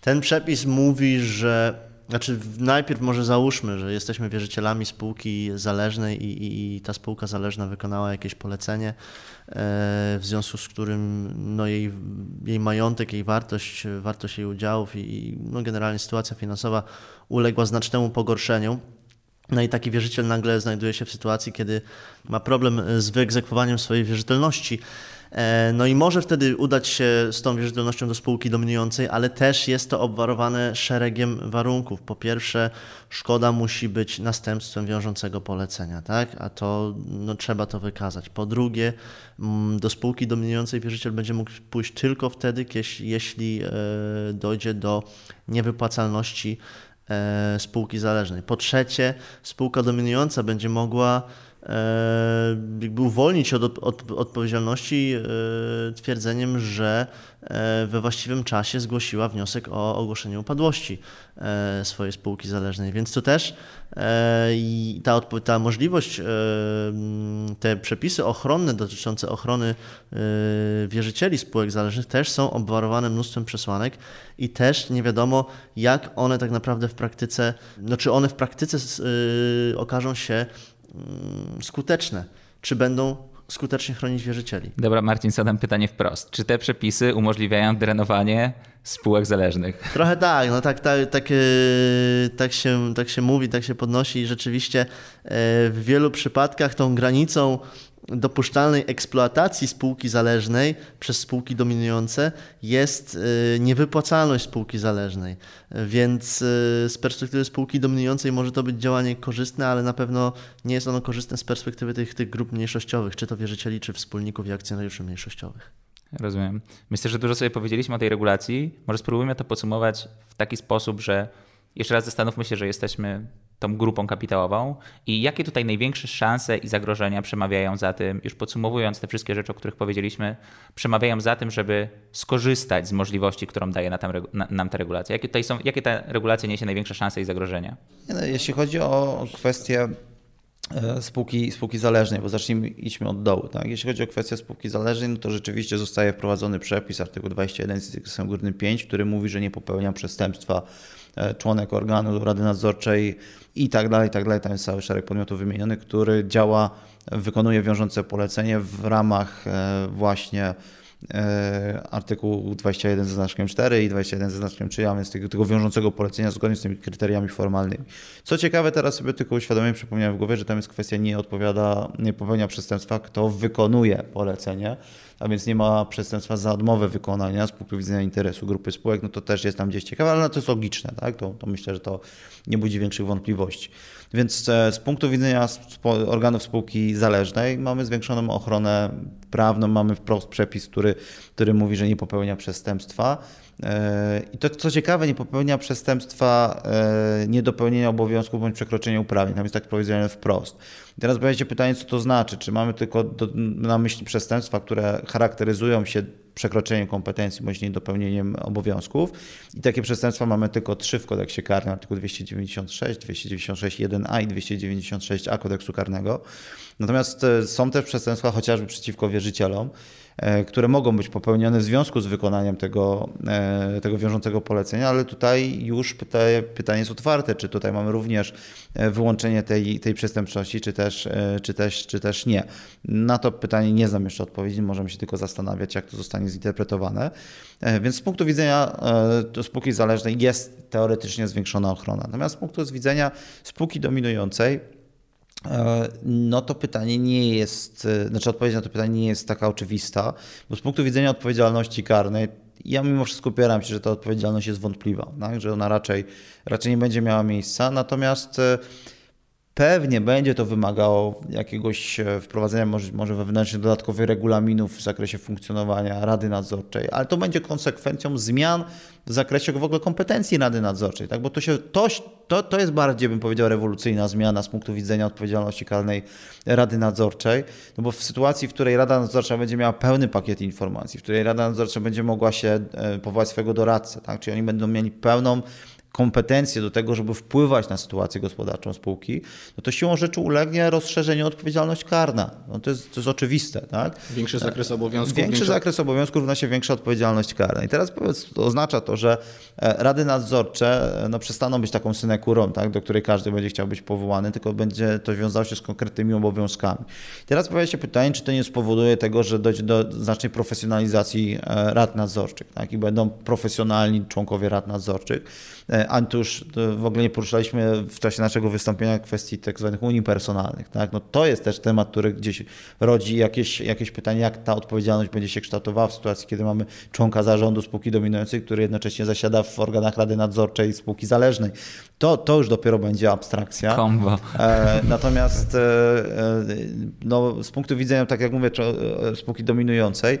Ten przepis mówi, że znaczy, najpierw może załóżmy, że jesteśmy wierzycielami spółki zależnej i, i, i ta spółka zależna wykonała jakieś polecenie, e, w związku z którym no, jej, jej majątek, jej wartość, wartość jej udziałów i no, generalnie sytuacja finansowa uległa znacznemu pogorszeniu. No i taki wierzyciel nagle znajduje się w sytuacji, kiedy ma problem z wyegzekwowaniem swojej wierzytelności. E, no i może wtedy udać się z tą wierzytelnością do spółki dominującej, ale też jest to obwarowane szeregiem warunków. Po pierwsze, szkoda musi być następstwem wiążącego polecenia, tak? a to no, trzeba to wykazać. Po drugie, mm, do spółki dominującej wierzyciel będzie mógł pójść tylko wtedy, jeśli e, dojdzie do niewypłacalności e, spółki zależnej. Po trzecie, spółka dominująca będzie mogła E, jakby uwolnić od, od odpowiedzialności e, twierdzeniem, że e, we właściwym czasie zgłosiła wniosek o ogłoszenie upadłości swojej spółki zależnej. Więc to też i ta, ta możliwość, te przepisy ochronne dotyczące ochrony wierzycieli spółek zależnych też są obwarowane mnóstwem przesłanek i też nie wiadomo, jak one tak naprawdę w praktyce, no czy one w praktyce okażą się skuteczne, czy będą skutecznie chronić wierzycieli. Dobra, Marcin, zadam pytanie wprost. Czy te przepisy umożliwiają drenowanie spółek zależnych? Trochę tak, no tak, tak, tak, tak, się, tak się mówi, tak się podnosi i rzeczywiście e, w wielu przypadkach tą granicą dopuszczalnej eksploatacji spółki zależnej przez spółki dominujące jest y, niewypłacalność spółki zależnej. Więc y, z perspektywy spółki dominującej może to być działanie korzystne, ale na pewno nie jest ono korzystne z perspektywy tych, tych grup mniejszościowych, czy to wierzycieli, czy wspólników i akcjonariuszy mniejszościowych. Rozumiem. Myślę, że dużo sobie powiedzieliśmy o tej regulacji. Może spróbujmy to podsumować w taki sposób, że jeszcze raz zastanówmy się, że jesteśmy tą grupą kapitałową i jakie tutaj największe szanse i zagrożenia przemawiają za tym, już podsumowując te wszystkie rzeczy, o których powiedzieliśmy, przemawiają za tym, żeby skorzystać z możliwości, którą daje nam ta regulacja. Jakie, tutaj są, jakie ta regulacja niesie największe szanse i zagrożenia? No, jeśli chodzi o kwestię e, spółki, spółki zależnej, bo zacznijmy, idźmy od dołu. Tak? Jeśli chodzi o kwestię spółki zależnej, no to rzeczywiście zostaje wprowadzony przepis, artykuł 21 z górnym 5, który mówi, że nie popełnia przestępstwa członek organu Rady Nadzorczej i tak dalej, i tak dalej. Tam jest cały szereg podmiotów wymienionych, który działa, wykonuje wiążące polecenie w ramach e, właśnie e, artykułu 21 ze znaczkiem 4 i 21 ze znaczkiem 3, a więc tego, tego wiążącego polecenia zgodnie z tymi kryteriami formalnymi. Co ciekawe, teraz sobie tylko uświadomiłem, przypomniałem w głowie, że tam jest kwestia nie odpowiada, nie popełnia przestępstwa, kto wykonuje polecenie a więc nie ma przestępstwa za odmowę wykonania z punktu widzenia interesu grupy spółek, no to też jest tam gdzieś ciekawe, ale to jest logiczne, tak? To, to myślę, że to nie budzi większych wątpliwości. Więc e, z punktu widzenia organów spółki zależnej mamy zwiększoną ochronę prawną, mamy wprost przepis, który, który mówi, że nie popełnia przestępstwa. E, I to, co ciekawe, nie popełnia przestępstwa e, niedopełnienia obowiązków bądź przekroczenia uprawnień. Tam jest tak powiedziane wprost. I teraz będzie pytanie, co to znaczy? Czy mamy tylko do, na myśli przestępstwa, które charakteryzują się przekroczeniem kompetencji bądź niedopełnieniem obowiązków. I takie przestępstwa mamy tylko trzy w kodeksie karnym, artykuł 296, 296 1a i 296a kodeksu karnego. Natomiast e, są też przestępstwa chociażby przeciwko wierzycielom, które mogą być popełnione w związku z wykonaniem tego, e, tego wiążącego polecenia, ale tutaj już pytanie, jest otwarte, czy tutaj mamy również e, wyłączenie tej, tej przestępczości, czy też, czy, też, czy też nie. Na to pytanie nie znam jeszcze odpowiedzi, możemy się tylko zastanawiać, jak to zostanie zinterpretowane. Więc z punktu widzenia spółki zależnej jest teoretycznie zwiększona ochrona. Natomiast z punktu widzenia spółki dominującej, E, no to pytanie nie jest, e, znaczy odpowiedź na to pytanie nie jest taka oczywista, bo z punktu widzenia odpowiedzialności karnej ja mimo wszystko upieram się, że ta odpowiedzialność jest wątpliwa, tak? że ona raczej, raczej nie będzie miała miejsca, natomiast e, Pewnie będzie to wymagało jakiegoś e, wprowadzenia może, może wewnętrznych dodatkowych regulaminów w zakresie funkcjonowania Rady Nadzorczej, ale to będzie konsekwencją zmian w zakresie w ogóle kompetencji Rady Nadzorczej, tak? bo to, się, to, to, to jest bardziej, bym powiedział, rewolucyjna zmiana z punktu widzenia odpowiedzialności karnej Rady Nadzorczej, no bo w sytuacji, w której Rada Nadzorcza będzie miała pełny pakiet informacji, w której Rada Nadzorcza będzie mogła się e, powołać swojego doradcę, tak? czyli oni będą mieli pełną kompetencje do tego, żeby wpływać na sytuację gospodarczą spółki, no to siłą rzeczy ulegnie rozszerzeniu odpowiedzialność karna. No to, jest, to jest oczywiste. Tak? Większy zakres obowiązków. Większy większa... zakres obowiązków równa się większa odpowiedzialność karna. I teraz to oznacza to, że e, rady nadzorcze e, no, przestaną być taką synekurą, tak, do której każdy będzie chciał być powołany, tylko będzie to wiązało się z konkretnymi obowiązkami. I teraz pojawia się pytanie, czy to nie spowoduje tego, że dojdzie do znacznej profesjonalizacji e, rad nadzorczych tak? i będą profesjonalni członkowie rad nadzorczych Antusz, w ogóle nie poruszaliśmy w czasie naszego wystąpienia kwestii tak zwanych unii personalnych. Tak? No to jest też temat, który gdzieś rodzi jakieś, jakieś pytanie, jak ta odpowiedzialność będzie się kształtowała w sytuacji, kiedy mamy członka zarządu spółki dominującej, który jednocześnie zasiada w organach Rady Nadzorczej spółki zależnej. To, to już dopiero będzie abstrakcja. Kombo. E, natomiast e, e no, z punktu widzenia, tak jak mówię, e, spółki dominującej,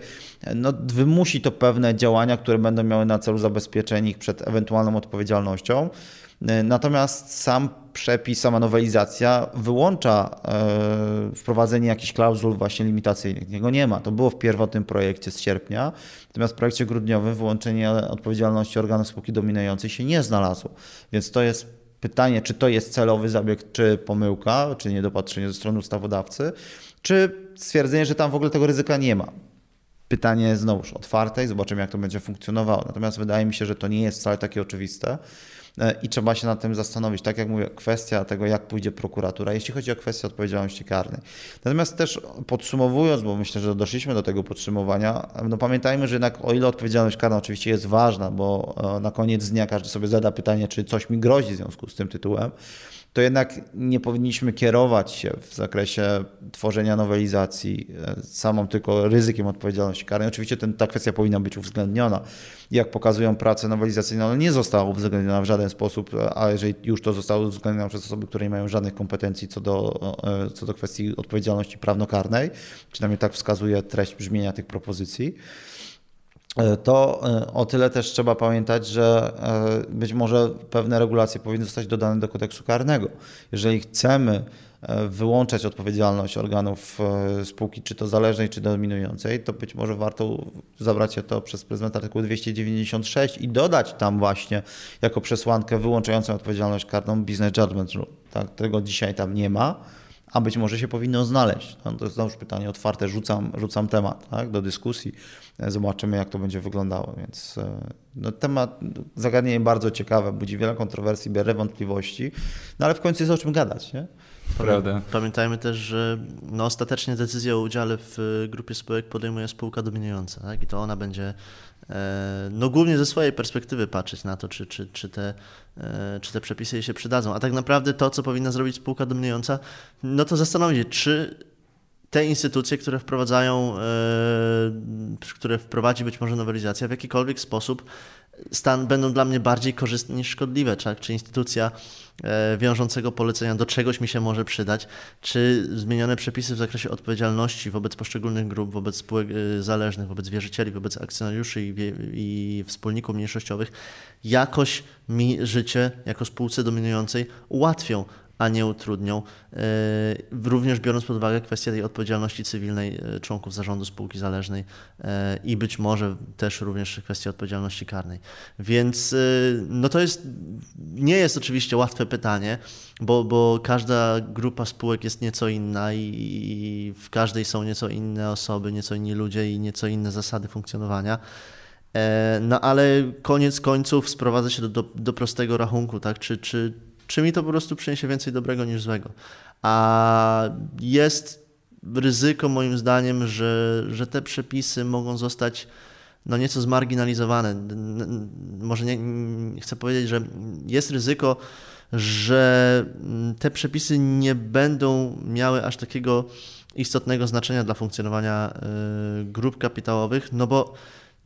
no, wymusi to pewne działania, które będą miały na celu zabezpieczenie ich przed ewentualną odpowiedzialnością. E, natomiast sam przepis, sama nowelizacja wyłącza e, wprowadzenie jakichś klauzul właśnie limitacyjnych. Niego nie ma. To było w pierwotnym projekcie z sierpnia, natomiast w projekcie grudniowym wyłączenie odpowiedzialności organów spółki dominującej się nie znalazło. Więc to jest pytanie, czy to jest celowy zabieg, czy pomyłka, czy niedopatrzenie ze strony ustawodawcy, czy stwierdzenie, że tam w ogóle tego ryzyka nie ma pytanie znowuż otwarte i zobaczymy, jak to będzie funkcjonowało. Natomiast wydaje mi się, że to nie jest wcale takie oczywiste i trzeba się nad tym zastanowić. Tak jak mówię, kwestia tego, jak pójdzie prokuratura, jeśli chodzi o kwestię odpowiedzialności karnej. Natomiast też podsumowując, bo myślę, że doszliśmy do tego podsumowania, no pamiętajmy, że jednak o ile odpowiedzialność karna oczywiście jest ważna, bo e, na koniec dnia każdy sobie zada pytanie, czy coś mi grozi w związku z tym tytułem, to jednak nie powinniśmy kierować się w zakresie tworzenia nowelizacji e, samą tylko ryzykiem odpowiedzialności karnej. Oczywiście ten, ta kwestia powinna być uwzględniona. Jak pokazują prace nowelizacyjne, ona nie została uwzględniona w żaden sposób, a jeżeli już to zostało uwzględnione przez osoby, które nie mają żadnych kompetencji co do, e, co do kwestii odpowiedzialności prawnokarnej, przynajmniej tak wskazuje treść brzmienia tych propozycji, E, to e, o tyle też trzeba pamiętać, że być może pewne regulacje powinny zostać dodane do kodeksu karnego. Jeżeli chcemy wyłączać odpowiedzialność organów spółki, czy to zależnej, czy dominującej, to być może warto zabrać się to przez pryzmat artykułu 296 i dodać tam właśnie jako przesłankę wyłączającą odpowiedzialność karną business judgment rule. Tak? Tego dzisiaj tam nie ma a być może się powinno znaleźć. No, to jest znowu pytanie otwarte, rzucam, rzucam temat tak, do dyskusji, zobaczymy jak to będzie wyglądało, więc e, no, temat, zagadnienie bardzo ciekawe, budzi wiele kontrowersji, wiele wątpliwości, no ale w końcu jest o czym gadać, nie? Prawda. Pamiętajmy też, że no, ostatecznie decyzję o udziale w grupie spółek podejmuje spółka dominująca tak? i to ona będzie e, no, głównie ze swojej perspektywy patrzeć na to, czy, czy, czy, te, e, czy te przepisy jej się przydadzą. A tak naprawdę to, co powinna zrobić spółka dominująca, no to zastanowić się, czy te instytucje, które wprowadzają, które wprowadzi być może nowelizacja, w jakikolwiek sposób stan będą dla mnie bardziej korzystne niż szkodliwe. Tak? Czy instytucja e, wiążącego polecenia do czegoś mi się może przydać, czy zmienione przepisy w zakresie odpowiedzialności wobec poszczególnych grup, wobec spółek e, zależnych, wobec wierzycieli, wobec akcjonariuszy i, i wspólników mniejszościowych jakoś mi życie jako spółce dominującej ułatwią, a nie utrudnią. E, również biorąc pod uwagę kwestię tej odpowiedzialności cywilnej e, członków zarządu spółki zależnej e, i być może też również kwestii odpowiedzialności karnej. Więc no to jest, nie jest oczywiście łatwe pytanie, bo, bo każda grupa spółek jest nieco inna i w każdej są nieco inne osoby, nieco inni ludzie i nieco inne zasady funkcjonowania. No ale koniec końców sprowadza się do, do, do prostego rachunku, tak? Czy, czy, czy mi to po prostu przyniesie więcej dobrego niż złego. A jest ryzyko moim zdaniem, że, że te przepisy mogą zostać no nieco zmarginalizowane. Może nie, chcę powiedzieć, że jest ryzyko, że te przepisy nie będą miały aż takiego istotnego znaczenia dla funkcjonowania y, grup kapitałowych, no bo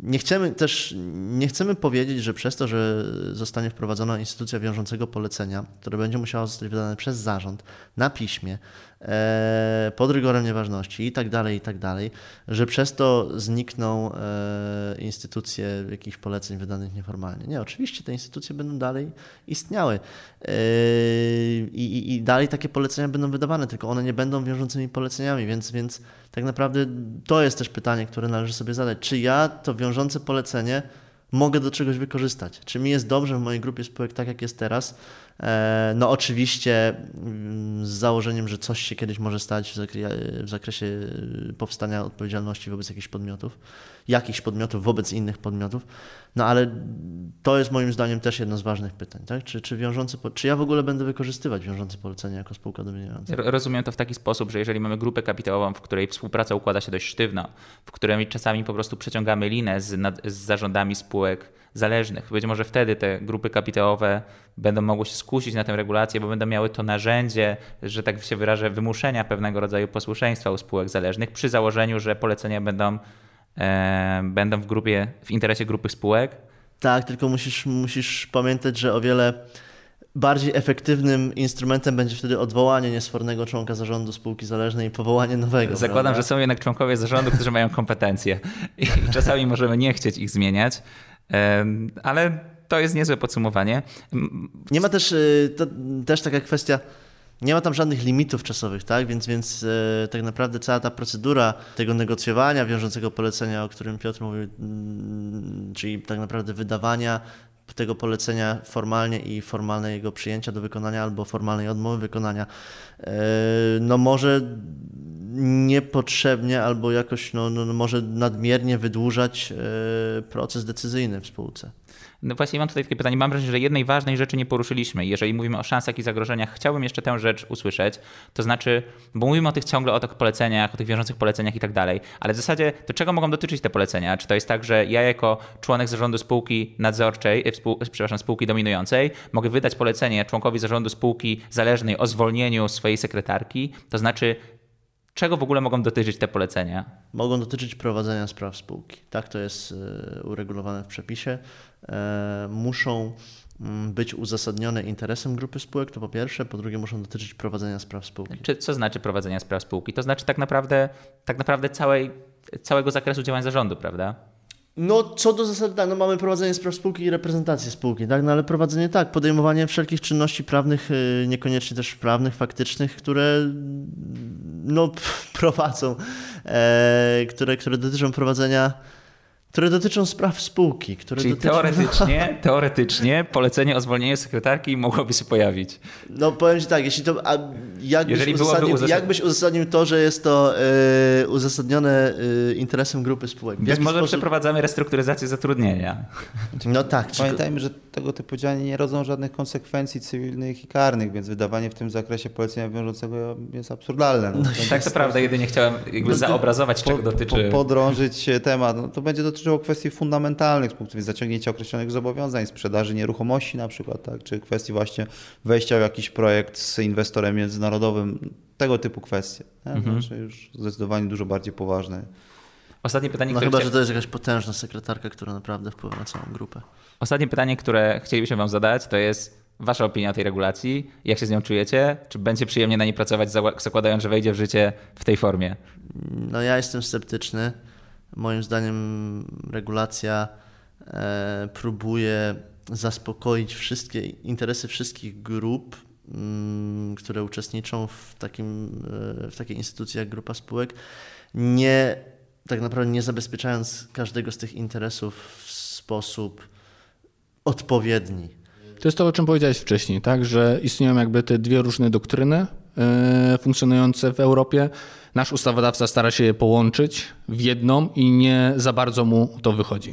Nie chcemy też nie chcemy powiedzieć, że przez to, że zostanie wprowadzona instytucja wiążącego polecenia, które będzie musiało zostać wydane przez zarząd na piśmie, pod rygorem nieważności i tak dalej, i tak dalej, że przez to znikną e, instytucje jakichś poleceń wydanych nieformalnie. Nie, oczywiście te instytucje będą dalej istniały e, i, i dalej takie polecenia będą wydawane, tylko one nie będą wiążącymi poleceniami, więc, więc tak naprawdę to jest też pytanie, które należy sobie zadać. Czy ja to wiążące polecenie mogę do czegoś wykorzystać? Czy mi jest dobrze w mojej grupie spółek tak, jak jest teraz? E, no oczywiście mm, z założeniem, że coś się kiedyś może stać w zakresie powstania odpowiedzialności wobec jakichś podmiotów, jakichś podmiotów wobec innych podmiotów, no ale to jest moim zdaniem też jedno z ważnych pytań, tak? Czy, czy, wiążące, czy ja w ogóle będę wykorzystywać wiążące polecenie jako spółka dominująca? Rozumiem to w taki sposób, że jeżeli mamy grupę kapitałową, w której współpraca układa się dość sztywno, w której czasami po prostu przeciągamy linę z, nad, z zarządami spółek zależnych, być może wtedy te grupy kapitałowe będą mogły się skusić na tę regulację, bo będą miały to narzędzie, że tak się wyrażę, wymuszenia pewnego rodzaju posłuszeństwa u spółek zależnych przy założeniu, że polecenia będą będą w grupie, w interesie grupy spółek. Tak, tylko musisz, musisz pamiętać, że o wiele bardziej efektywnym instrumentem będzie wtedy odwołanie niesfornego członka zarządu spółki zależnej i powołanie nowego. Zakładam, prawda? że są jednak członkowie zarządu, którzy mają kompetencje i czasami możemy nie chcieć ich zmieniać, ale to jest niezłe podsumowanie. Nie ma też, y, to też taka kwestia nie ma tam żadnych limitów czasowych, tak? Więc, więc e, tak naprawdę cała ta procedura tego negocjowania, wiążącego polecenia, o którym Piotr mówił, mm, czyli tak naprawdę wydawania tego polecenia formalnie i formalne jego przyjęcia do wykonania albo formalnej odmowy wykonania, e, no może niepotrzebnie albo jakoś no, no, może nadmiernie wydłużać e, proces decyzyjny w spółce. No właśnie mam tutaj takie pytanie. Mam wrażenie, że jednej ważnej rzeczy nie poruszyliśmy. Jeżeli mówimy o szansach i zagrożeniach, chciałbym jeszcze tę rzecz usłyszeć. To znaczy, bo mówimy o tych ciągle o tych poleceniach, o tych wiążących poleceniach i tak dalej, ale w zasadzie to czego mogą dotyczyć te polecenia? Czy to jest tak, że ja jako członek zarządu spółki nadzorczej, e, spół, przepraszam, spółki dominującej, mogę wydać polecenie członkowi zarządu spółki zależnej o zwolnieniu swojej sekretarki? To znaczy, Czego w ogóle mogą dotyczyć te polecenia? Mogą dotyczyć prowadzenia spraw spółki. Tak to jest e, uregulowane w przepisie. E, muszą mm, być uzasadnione interesem grupy spółek, to po pierwsze, po drugie muszą dotyczyć prowadzenia spraw spółki. Czy, co znaczy prowadzenia spraw spółki? To znaczy tak naprawdę, tak naprawdę całej, całego zakresu działań zarządu, prawda? No, co do zasady, tak, no mamy prowadzenie spraw spółki i reprezentację spółki, tak, no ale prowadzenie tak, podejmowanie wszelkich czynności prawnych, y, niekoniecznie też prawnych, faktycznych, które no, prowadzą, e, które, które dotyczą prowadzenia które dotyczą spraw spółki. Które Czyli dotyczą... teoretycznie, teoretycznie polecenie o zwolnieniu sekretarki mogłoby się pojawić. No powiem Ci tak, jeśli to, a jakbyś, Jeżeli uzasadnił, uzasad... jakbyś uzasadnił to, że jest to yy, uzasadnione yy, interesem grupy spółek? Być może sposób... przeprowadzamy restrukturyzację zatrudnienia. No tak. Pamiętajmy, że tego typu działania nie rodzą żadnych konsekwencji cywilnych i karnych, więc wydawanie w tym zakresie polecenia wiążącego jest absurdalne. No, no tak, to prawda, jedynie chciałem jakby no, zaobrazować, po, czego dotyczy. Po, podrążyć temat. No, to będzie dotyczyło kwestii fundamentalnych z punktu widzenia zaciągnięcia określonych zobowiązań, sprzedaży nieruchomości na przykład, tak, czy kwestii właśnie wejścia w jakiś projekt z inwestorem międzynarodowym, tego typu kwestie. Mhm. Znaczy już zdecydowanie dużo bardziej poważne. Ostatnie pytanie, no które chyba, że to jest jakaś potężna sekretarka, która naprawdę wpływa na całą grupę. Ostatnie pytanie, które chcielibyśmy Wam zadać, to jest Wasza opinia o tej regulacji. Jak się z nią czujecie? Czy będzie przyjemnie na niej pracować, zakładając, że wejdzie w życie w tej formie? No ja jestem sceptyczny. Moim zdaniem regulacja e, próbuje zaspokoić wszystkie interesy wszystkich grup, mm, które uczestniczą w, takim, e, w takiej instytucji jak grupa spółek, nie tak naprawdę nie zabezpieczając każdego z tych interesów w sposób odpowiedni. To jest to, o czym powiedziałeś wcześniej, tak? że istnieją jakby te dwie różne doktryny funkcjonujące w Europie. Nasz ustawodawca stara się je połączyć w jedną i nie za bardzo mu to wychodzi.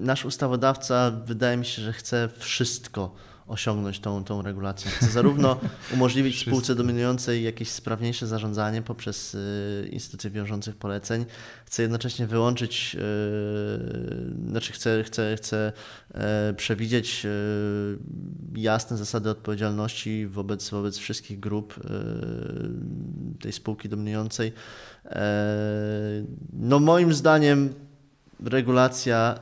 Nasz ustawodawca wydaje mi się, że chce wszystko osiągnąć tą, tą regulacją. Chce zarówno umożliwić spółce dominującej jakieś sprawniejsze zarządzanie poprzez y, instytucje wiążących poleceń, chce jednocześnie wyłączyć, y, znaczy chce, chce, chce przewidzieć y, jasne zasady odpowiedzialności wobec, wobec wszystkich grup tej spółki dominującej. E, no moim zdaniem regulacja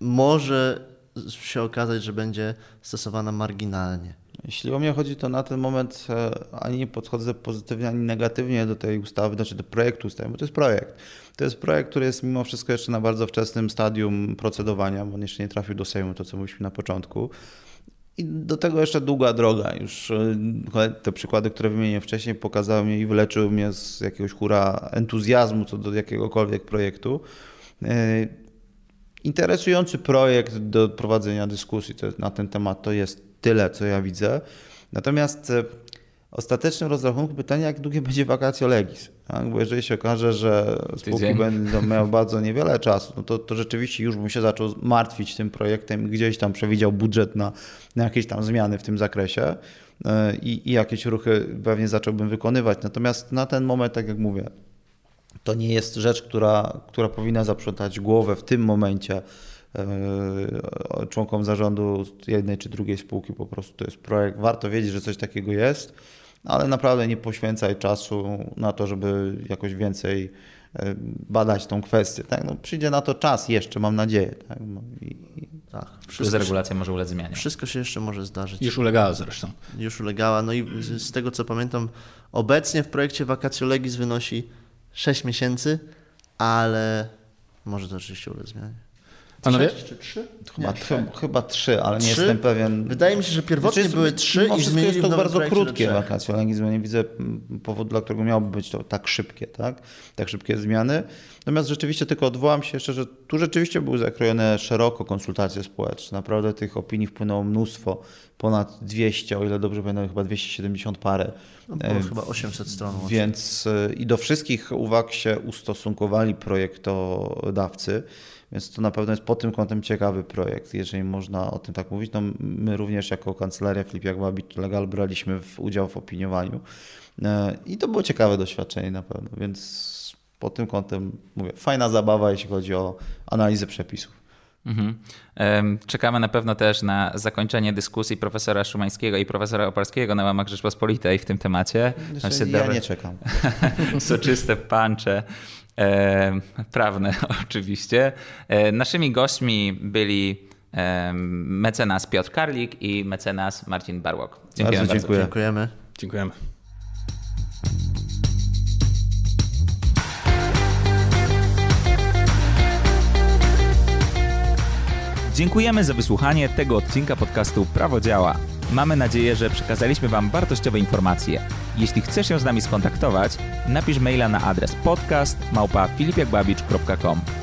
może się okazać, że będzie stosowana marginalnie. Jeśli o mnie chodzi, to na ten moment e, ani nie podchodzę pozytywnie, ani negatywnie do tej ustawy, znaczy do projektu ustawy, bo to jest projekt. To jest projekt, który jest mimo wszystko jeszcze na bardzo wczesnym stadium procedowania, bo on jeszcze nie trafił do Sejmu, to co mówiliśmy na początku. I do tego jeszcze długa droga. Już e, te przykłady, które wymieniłem wcześniej, pokazały mnie i wyleczyły mnie z jakiegoś hura entuzjazmu co do jakiegokolwiek projektu. Interesujący projekt do prowadzenia dyskusji na ten temat to jest tyle, co ja widzę. Natomiast e, ostatecznym rozrachunku pytanie, jak długie będzie vacatio legis. Tak? Bo jeżeli się okaże, że spółki Tydzień. będą miały bardzo niewiele czasu, no to, to rzeczywiście już bym się zaczął martwić tym projektem i gdzieś tam przewidział budżet na, na jakieś tam zmiany w tym zakresie e, i, i jakieś ruchy pewnie zacząłbym wykonywać. Natomiast na ten moment, tak jak mówię, to nie jest rzecz, która, która powinna zaprzątać głowę w tym momencie E, członkom zarządu jednej czy drugiej spółki po prostu to jest projekt. Warto wiedzieć, że coś takiego jest, ale naprawdę nie poświęcaj czasu na to, żeby jakoś więcej e, badać tą kwestię. Tak? No, przyjdzie na to czas jeszcze, mam nadzieję. Tak? No I, tak. Wszystko regulacja może ulec zmianie. Wszystko się jeszcze może zdarzyć. Już ulegała zresztą. Już ulegała. No i z tego co pamiętam, obecnie w projekcie Vacatio Legis wynosi 6 miesięcy, ale może to oczywiście ulec zmianie. Panowie? czy trzy? Chyba, chyba, chyba trzy, ale nie trzy? jestem pewien. Wydaje mi się, że pierwotnie znaczy, były trzy i zmienili jest to bardzo krótkie wakacje legizmu. Nie widzę powodu, dla którego miałoby być to tak szybkie, tak? Tak szybkie zmiany. Natomiast rzeczywiście tylko odwołam się jeszcze, że tu rzeczywiście były zakrojone szeroko konsultacje społeczne. Naprawdę tych opinii wpłynęło mnóstwo. Ponad 200, o ile dobrze pamiętam, chyba 270 parę. No, było e, chyba 800 stron. Więc e, i do wszystkich uwag się ustosunkowali projektodawcy. Więc to na pewno jest pod tym kątem ciekawy projekt, jeżeli można o tym tak mówić. No, my również jako kancelaria Flip Babit Legal braliśmy w udział w opiniowaniu e, i to było ciekawe doświadczenie na pewno, więc pod tym kątem mówię, fajna zabawa, jeśli chodzi o analizę przepisów. Mhm. Czekamy na pewno też na zakończenie dyskusji profesora Szumańskiego i profesora Opalskiego na łamach Rzeczpospolitej w tym temacie. Znaczy, ja nie czekam. Soczyste pancze e, prawne oczywiście. E, naszymi gośćmi byli e, mecenas Piotr Karlik i mecenas Marcin Barłok. Dziękujemy bardzo. Dziękuję. Dziękujemy. Dziękujemy. Dziękujemy za wysłuchanie tego odcinka podcastu Prawo Działa. Mamy nadzieję, że przekazaliśmy Wam wartościowe informacje. Jeśli chcesz się z nami skontaktować, napisz maila na adres podcast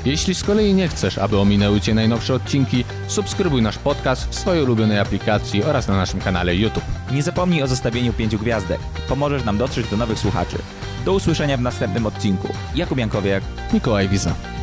Jeśli z kolei nie chcesz, aby ominęły Cię najnowsze odcinki, subskrybuj nasz podcast w swojej ulubionej aplikacji oraz na naszym kanale YouTube. Nie zapomnij o zostawieniu pięciu gwiazdek. Pomożesz nam dotrzeć do nowych słuchaczy. Do usłyszenia w następnym odcinku. Jakub Jankowiak, Mikołaj Wiza.